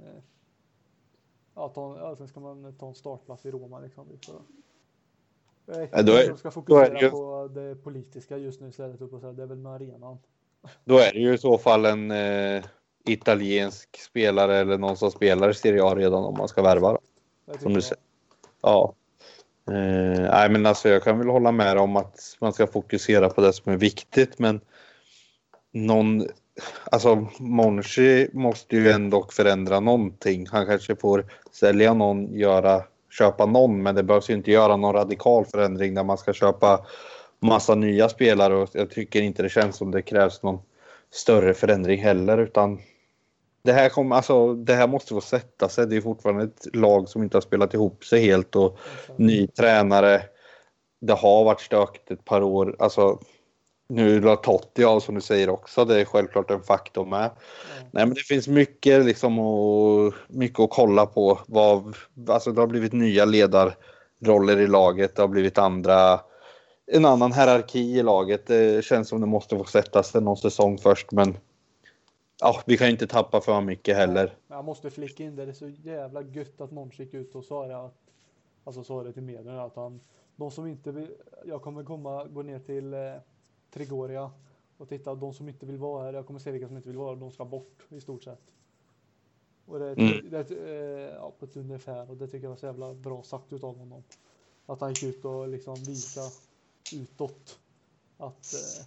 ja, ta, ja, sen ska man ta en startplats i Roma liksom. Så, ja, då är, de ska fokusera det på det politiska just nu istället. Det är väl med arenan. Då är det ju i så fall en eh, italiensk spelare eller någon som spelar i Serie A redan om man ska värva. Som du säger. Ja. Eh, nej, men alltså jag kan väl hålla med om att man ska fokusera på det som är viktigt, men någon, alltså Monchi måste ju ändå förändra någonting. Han kanske får sälja någon, göra, köpa någon, men det behövs ju inte göra någon radikal förändring där man ska köpa massa nya spelare och jag tycker inte det känns som det krävs någon större förändring heller utan det här, kommer, alltså, det här måste få sätta sig. Det är fortfarande ett lag som inte har spelat ihop sig helt och ny tränare. Det har varit stökigt ett par år. Alltså, nu la Totti av som du säger också. Det är självklart en faktor med. Mm. Nej, men det finns mycket, liksom, och, mycket att kolla på. Vad, alltså, det har blivit nya ledarroller i laget. Det har blivit andra en annan hierarki i laget. Det känns som det måste få sätta sig någon säsong först, men ja, vi kan inte tappa för mycket heller. Jag måste flicka in det. Det är så jävla gött att Måns gick ut och sa det att, alltså sa det till medierna att han, de som inte vill, jag kommer komma, gå ner till Trigoria och titta, de som inte vill vara här, jag kommer se vilka som inte vill vara här, de ska bort i stort sett. Och det, mm. det, eh, ja, på ett ungefär och det tycker jag var så jävla bra sagt utav honom. Att han gick ut och liksom visa utåt att eh,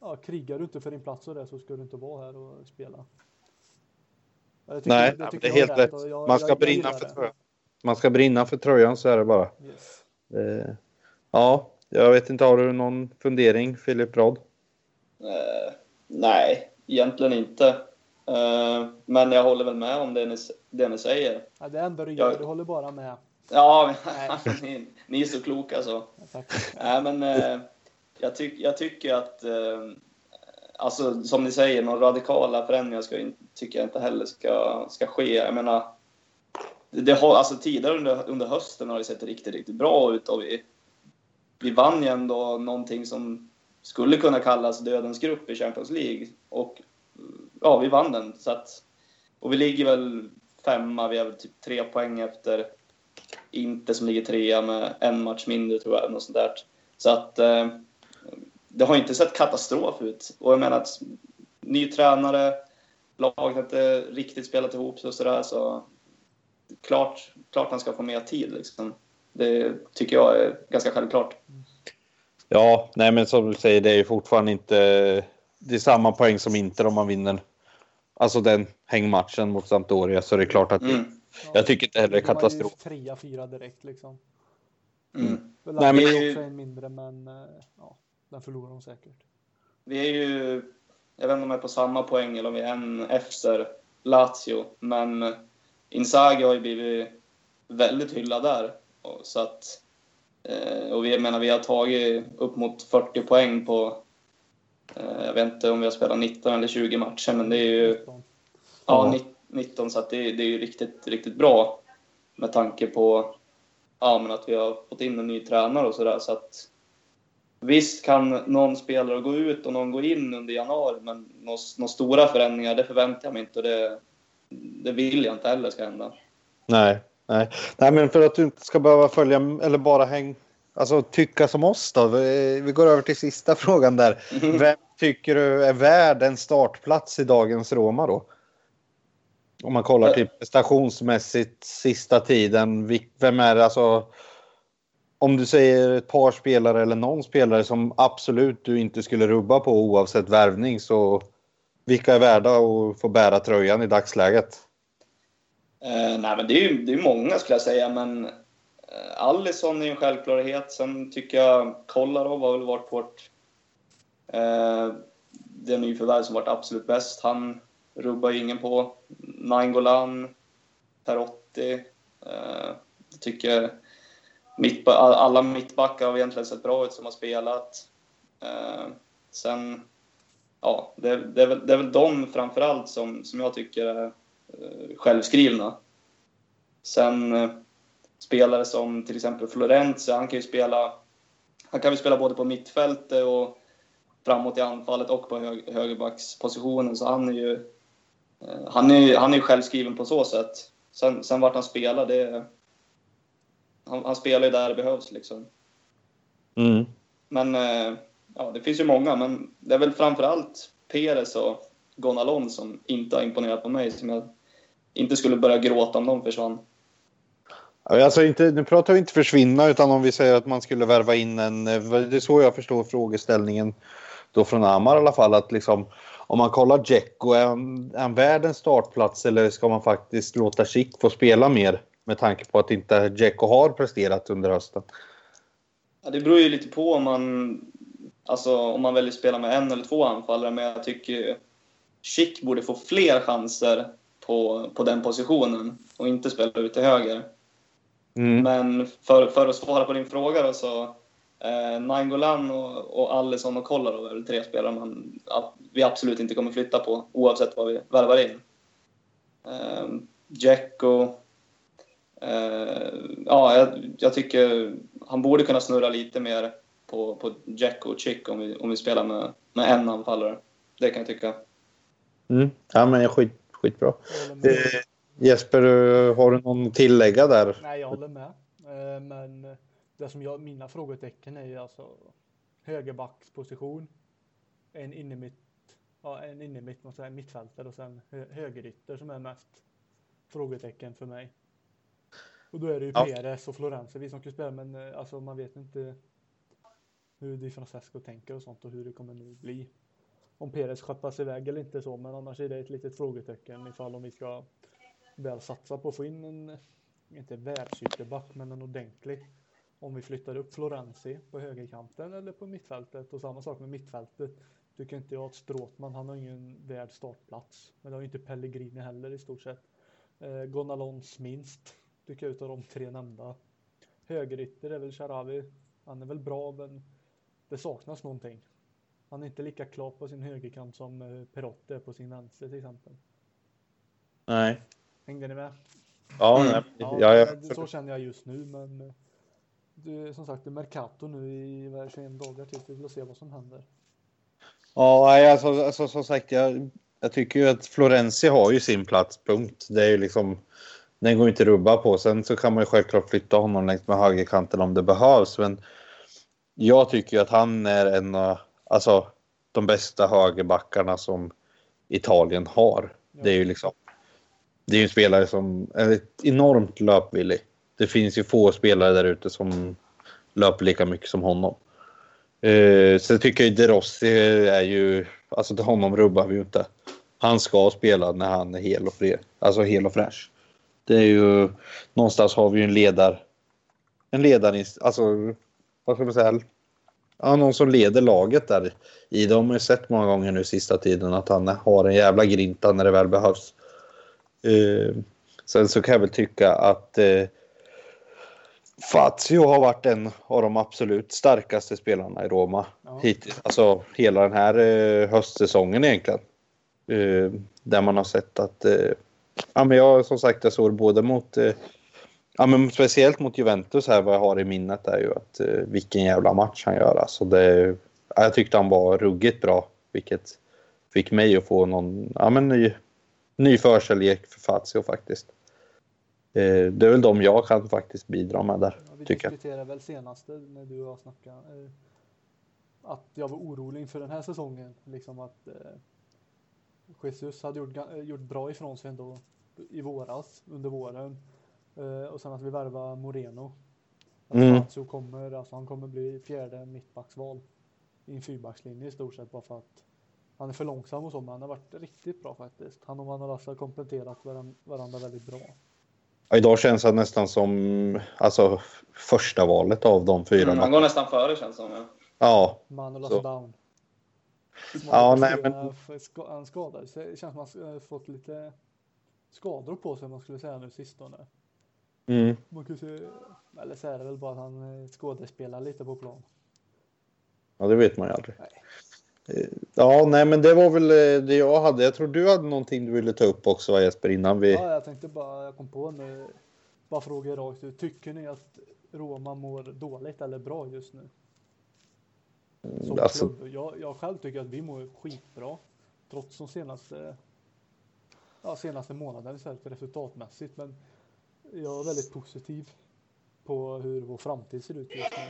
ja, krigar du inte för din plats och det så ska du inte vara här och spela. Tycker, Nej, det, det är helt rätt. Jag, Man ska jag, brinna för det. man ska brinna för tröjan så är det bara. Yes. Eh, ja, jag vet inte, har du någon fundering Filip Rad? Eh, nej, egentligen inte. Eh, men jag håller väl med om det ni, det ni säger. Ja, det enda du gör, Jag- du håller bara med. Ja, (laughs) ni, ni är så kloka så. Ja. Nej, men eh, jag, tyck, jag tycker att, alltså som ni säger, några radikala förändringar ska, tycker jag inte heller ska, ska ske. Jag menar, det har, alltså tidigare under, under hösten har det sett riktigt, riktigt bra ut och vi, vi vann ju ändå någonting som skulle kunna kallas dödens grupp i Champions League. Och ja, vi vann den. Så att, och vi ligger väl femma, vi har väl typ tre poäng efter inte som ligger trea med en match mindre tror jag. Något sånt där. Så att eh, det har inte sett katastrof ut. Och jag menar att ny tränare, laget har inte riktigt spelat ihop sig och sådär. Så klart, klart han ska få mer tid liksom. Det tycker jag är ganska självklart. Ja, nej men som du säger, det är ju fortfarande inte... Det är samma poäng som Inter om man vinner. Alltså den hängmatchen mot Sampdoria, så det är klart att det, Mm. jag tycker inte heller det är De katastrof. trea, fyra direkt liksom. Mm. Nej, men också en mindre, men eh, ja, den förlorar de säkert. Vi är ju, jag vet inte om vi är på samma poäng eller om vi är en efter Lazio, men Inzaghi har ju blivit väldigt hyllad där. Så att, eh, och vi, jag menar, vi har tagit upp mot 40 poäng på, eh, jag vet inte om vi har spelat 19 eller 20 matcher, men det är ju Nitton. ja, Ja. nitt- 19, så det, det är ju riktigt, riktigt bra med tanke på ja, men att vi har fått in en ny tränare och sådär. Så att visst kan någon spelare gå ut och någon gå in under januari, men några, några stora förändringar, det förväntar jag mig inte och det, det vill jag inte heller ska hända. Nej, nej. Nej, men för att du inte ska behöva följa eller bara häng... Alltså tycka som oss då. Vi går över till sista (laughs) frågan där. Vem tycker du är värd en startplats i dagens Roma då? Om man kollar till prestationsmässigt sista tiden. Vem är det alltså? Om du säger ett par spelare eller någon spelare som absolut du inte skulle rubba på oavsett värvning så vilka är värda att få bära tröjan i dagsläget? Eh, nej, men det är ju det är många skulle jag säga, men eh, Alisson är ju en självklarhet. Sen tycker jag Kolarov har väl varit vårt eh, det nyförvärv som varit absolut bäst. Han rubbar ju ingen på. Nainggolan, Perotti. Eh, jag tycker mitt, alla mittbackar har egentligen sett bra ut som har spelat. Eh, sen, ja, det, det, är väl, det är väl de framförallt som, som jag tycker är eh, självskrivna. Sen eh, spelare som till exempel Florenzi, han kan ju spela han kan ju spela både på mittfältet och framåt i anfallet och på hög, högerbackspositionen. Så han är ju eh, han är, han är självskriven på så sätt. Sen, sen vart han spelar, det... Han, han spelar ju där det behövs liksom. Mm. Men eh, ja, det finns ju många, men det är väl framförallt Perez och Gonalon som inte har imponerat på mig. Som jag inte skulle börja gråta om de försvann. Alltså inte, nu pratar vi inte försvinna utan om vi säger att man skulle värva in en... eh, Det är så jag förstår frågeställningen då från Amar i alla fall. Att liksom, om man kollar Dzeko, är han, är han värd en startplats eller ska man faktiskt låta Schick få spela mer? Med tanke på att inte Dzeko har presterat under hösten. Ja, det beror ju lite på om man, alltså, om man väljer att spela med en eller två anfallare, men jag tycker Schick borde få fler chanser på, på den positionen och inte spela ut till höger. Mm. Men för, för att svara på din fråga då så eh, Nainggolan och, och Alisson och Kolarov är väl tre spelare man, vi absolut inte kommer flytta på oavsett vad vi värvar in. Eh, Dzeko, eh, ja, jag, jag tycker han borde kunna snurra lite mer på, på Dzeko och Chick om vi, om vi spelar med, med en anfallare. Det kan jag tycka. Mm. Ja, men skit, skitbra. Eh, Jesper, eh, har du någon tillägga där? Nej, jag håller med. Eh, Men det som jag, mina frågetecken är ju alltså högerbacksposition, en innermitt, ja, en innermitt, man säger mittfältare och sen hö, högerytter som är mest frågetecken för mig. Och då är det ju Ja. Perez och Florenzi vi som ska spela, men eh, alltså man vet inte hur Di Francesco tänker och sånt och hur det kommer nu bli. Om Perez skeppas iväg eller inte så, men annars är det ett litet frågetecken ifall om vi ska väl satsa på att få in en inte världsytterback, men en ordentlig. Om vi flyttar upp Florenzi på högerkanten eller på mittfältet och samma sak med mittfältet. Tycker inte jag att Stråtman, han har ingen värd startplats. Men det har ju inte Pellegrini heller i stort sett. Eh, Gonalons minst, tycker jag utav de tre nämnda. Högerytter är väl Sharawi. Han är väl bra, men det saknas någonting. Han är inte lika klar på sin högerkant som eh, Perotte på sin vänster till exempel. Nej. Hängde ni med? Ja, Mm. nej, Ja, ja, ja. det- så känner jag just nu, men eh, det är som sagt det är Mercato nu i vad är det, 21 dagar till. Vi får se vad som händer. Ja, nej, alltså, alltså, som sagt, jag, jag tycker ju att Florenzi har ju sin plats, punkt. Det är ju liksom, den går ju inte att rubba på. Sen så kan man ju självklart flytta honom längs med högerkanten om det behövs, men jag tycker ju att han är en av alltså, de bästa högerbackarna som Italien har. Det är ju liksom, det är ju en spelare som är enormt löpvillig. Det finns ju få spelare där ute som löper lika mycket som honom. Eh, sen tycker jag De Rossi är ju, alltså till honom rubbar vi ju inte. Han ska spela när han är hel och fri, alltså hel och fräsch. Det är ju, någonstans har vi ju en ledar, en ledare, alltså vad ska man säga, ja, någon som leder laget där i. De har ju sett många gånger nu sista tiden att han har en jävla grinta när det väl behövs. Eh, sen så kan jag väl tycka att eh, Fazio har varit en av de absolut starkaste spelarna i Roma Ja. hittills. Alltså hela den här eh, höstsäsongen egentligen. Eh, där man har sett att, eh, ja men jag som sagt jag såg både mot, eh, ja men speciellt mot Juventus här vad jag har i minnet är ju att eh, vilken jävla match han gör alltså. Det, ja, jag tyckte han var ruggigt bra vilket fick mig att få någon, ja men ny, ny förkärlek för Fazio faktiskt. Eh, det är väl de jag kan faktiskt bidra med där. Ja, vi tycker jag. diskuterade väl senast när du och jag snackade eh, att jag var orolig inför den här säsongen. Liksom att eh, Jesus hade gjort, eh, gjort bra ifrån sig ändå i våras, under våren. Eh, och sen att vi värvar Moreno. Att Mm. Kommer, alltså han kommer bli fjärde mittbacksval i en fyrbackslinje i stort sett bara för att han är för långsam och så, men han har varit riktigt bra faktiskt. Han och Manolas har kompletterat varan- varandra väldigt bra. Ja, idag känns han nästan som alltså, första valet av de fyra. Mm, han går nästan före känns det som. Ja. Ja, Manolas Så. down. Ja, nej, men- Han skadade sig. Det känns som att han fått lite skador på sig om man skulle säga nu sistone. Mm. Man kan se, eller så är det väl bara att han eh, skådespelar lite på plan. ja, det vet man ju aldrig. Nej. Eh, Ja, nej, men det var väl eh, det jag hade. Jag tror du hade någonting du ville ta upp också Jesper innan vi... Ja, jag tänkte bara, jag kom på nu, bara fråga rakt ut. Tycker ni att Roma mår dåligt eller bra just nu? Som Alltså, klubb. Jag, jag själv tycker att vi mår skitbra. Trots de senaste, ja, senaste månaderna resultatmässigt. Men jag är väldigt positiv på hur vår framtid ser ut just nu.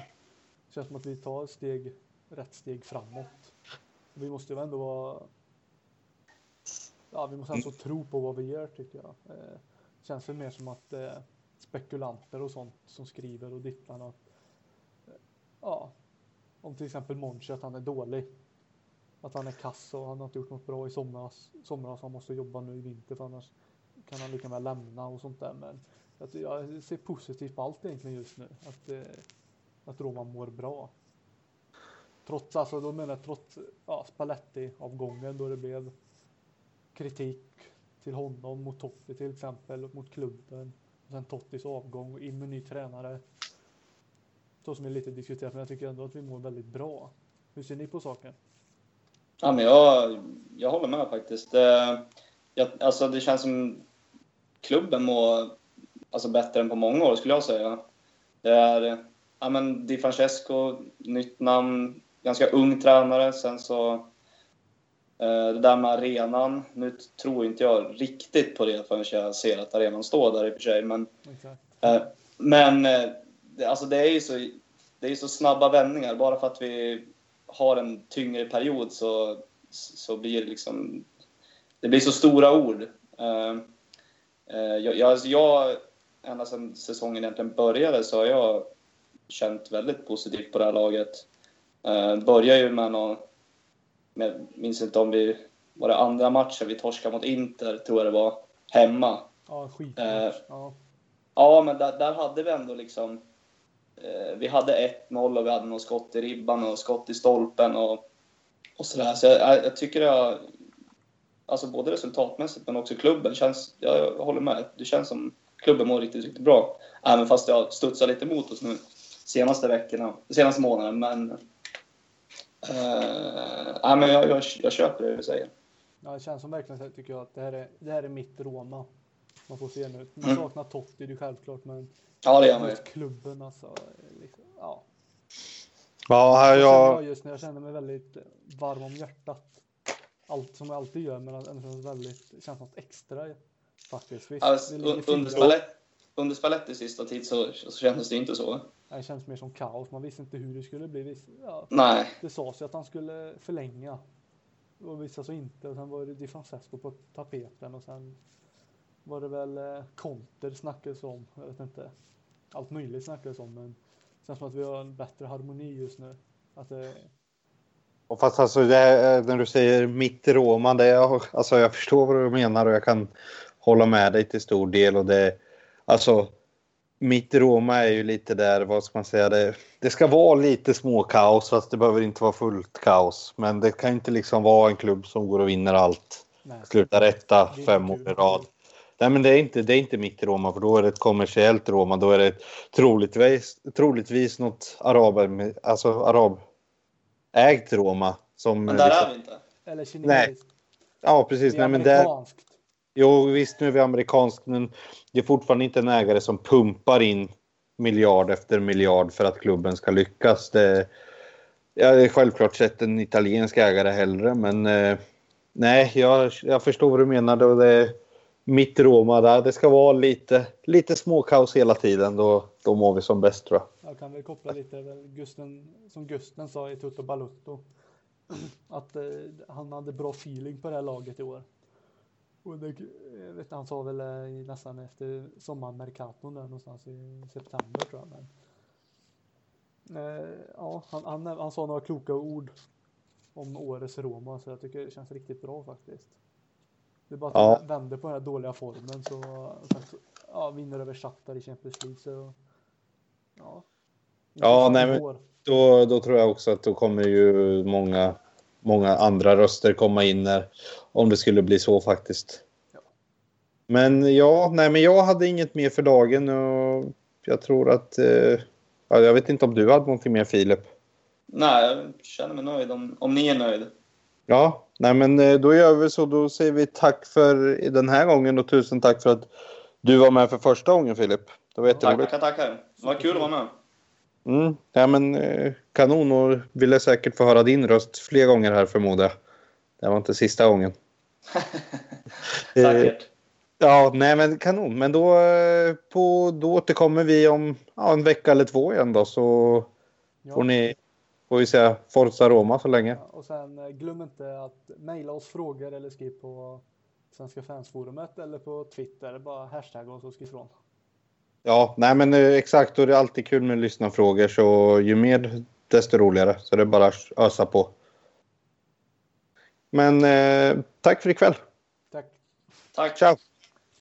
Det känns som att vi tar steg, rätt steg framåt. Vi måste ju ändå vara Ja, vi måste alltså tro på vad vi gör tycker jag. Eh, det känns väl mer som att eh, spekulanter och sånt som skriver och dittar att eh, ja, om till exempel Monchi att han är dålig. Att han är kass och han har inte gjort något bra i somras. Somras han måste jobba nu i vinter för annars kan han lika väl lämna och sånt där. Men jag, jag ser positivt på allt egentligen just nu. Att, eh, att Roma mår bra. Trots, alltså då menar jag trots ja, Spalletti-avgången då det blev kritik till honom mot Totti till exempel, mot klubben. Och sen Tottis avgång och in med ny tränare. Så som är lite diskuterat, men jag tycker ändå att vi mår väldigt bra. Hur ser ni på saken? Ja, men jag, jag håller med faktiskt. Eh, jag, alltså, det känns som klubben mår alltså, bättre än på många år, skulle jag säga. Det är ja, men Di Francesco, nytt namn, ganska ung tränare. Sen så eh, det där med arenan. Nu tror inte jag riktigt på det förrän jag ser att arenan står där i och för sig. Men. Eh, Men eh, alltså det är ju så, det är så snabba vändningar. Bara för att vi har en tyngre period så, så blir det liksom... Det blir så stora ord. Eh, eh, Jag, jag, alltså jag, ända sedan säsongen egentligen började så har jag känt väldigt positivt på det här laget. Eh, Började ju med någon... Jag minns inte om vi... Var det andra matchen vi torskade mot Inter, tror jag det var, hemma. Ja, skit. Eh, ja. Ja, men där, där hade vi ändå liksom... Eh, vi hade 1-0 och vi hade något skott i ribban och skott i stolpen och, och sådär. Så jag, jag tycker jag... Alltså både resultatmässigt men också klubben känns... Jag, jag håller med. Det känns som klubben mår riktigt, riktigt bra. Även fast det har studsat lite emot oss nu senaste veckorna, senaste månaden. Men... Eh, men jag, jag, jag köper det du säger. Ja, det känns som verkligen tycker jag att det här är, det här är mitt Roma. Man får se nu. Man Mm. saknar Totti, det är självklart, men Ja, det gör man ju. klubben alltså. Liksom, ja. Ja, här Jag jag... jag just nu, jag känner mig väldigt varm om hjärtat. Allt som jag alltid gör, men ändå känns väldigt, det känns något extra faktiskt. Visst, Alltså, under, fyra. Spalletti, under Spallettis sista tid så, så kändes det inte så. Det känns mer som kaos, man visste inte hur det skulle bli. Visst, ja, Nej, det sades ju att han skulle förlänga. Och vissa så inte. Och sen var det Di Francesco på tapeten och sen var det väl eh, konter snackades om. Jag vet inte. Allt möjligt snackades om men det känns som att vi har en bättre harmoni just nu. Att det, Och Fast alltså, det är, när du säger mitt i Roma, det är, alltså, jag förstår vad du menar och jag kan hålla med dig till stor del. Och det, alltså, mitt Roma är ju lite där, vad ska man säga, det, det ska vara lite småkaos fast det behöver inte vara fullt kaos. Men det kan inte liksom vara en klubb som går och vinner allt. nej. Slutar etta fem år i rad. Nej men det är, inte, det är inte mitt Roma för då är det ett kommersiellt Roma. Då är det troligtvis, troligtvis något araber, alltså arabägt Roma. Som men där liksom- är vi inte. Eller Nej, kinesiskt. Ja precis. Nej, men där jo visst nu är vi amerikansk men det är fortfarande inte en ägare som pumpar in miljard efter miljard för att klubben ska lyckas. Det, jag hade självklart sett en italiensk ägare hellre men eh, nej jag, jag förstår vad du menar. Och det, mitt Roma där, det ska vara lite, lite småkaos hela tiden. Då, då mår vi som bäst tror jag. Jag kan väl koppla lite väl Gusten, som Gusten sa i Tutto Balutto. (clears throat) Att eh, han hade bra feeling på det här laget i år. Och det, jag vet, han sa väl eh, nästan efter sommarmerkaton där någonstans i september tror jag. Men, eh, ja, han, han, han sa några kloka ord om årets Roma så jag tycker det känns riktigt bra faktiskt. Det är bara att Ja. vänder på den här dåliga formen så, så ja, vinner över Shakhtar i Champions League så ja. Ja, nej, men-. Då, då tror jag också att då kommer ju många, många andra röster komma in när, om det skulle bli så faktiskt. Ja. Men ja, nej, men jag hade inget mer för dagen och jag tror att... Eh, ja, jag vet inte om du hade någonting mer Filip? Nej, jag känner mig nöjd om, om ni är nöjd. Ja, nej men eh, då gör vi så. Då säger vi tack för den här gången och tusen tack för att du var med för första gången Filip. Det var jätteroligt. Tackar, tackar. Det var kul att vara med. Mm, ja, men eh, kanon och ville säkert få höra din röst fler gånger här förmodar jag. Det var inte sista gången. (laughs) Eh, Säkert. Ja, nej men kanon. Men då, eh, på, då återkommer vi om ja, en vecka eller två igen då så Ja. får ni, får vi säga Forza Roma så länge. Ja, och sen eh, glöm inte att mejla oss frågor eller skriv på Svenska fansforumet eller på Twitter. Bara hashtagga oss och skriv ifrån. Ja, nej men eh, exakt och det är alltid kul med lyssnarfrågor så ju mer desto roligare. Så det är bara att ösa på. Men eh, tack för ikväll. Tack! Tack. Ciao!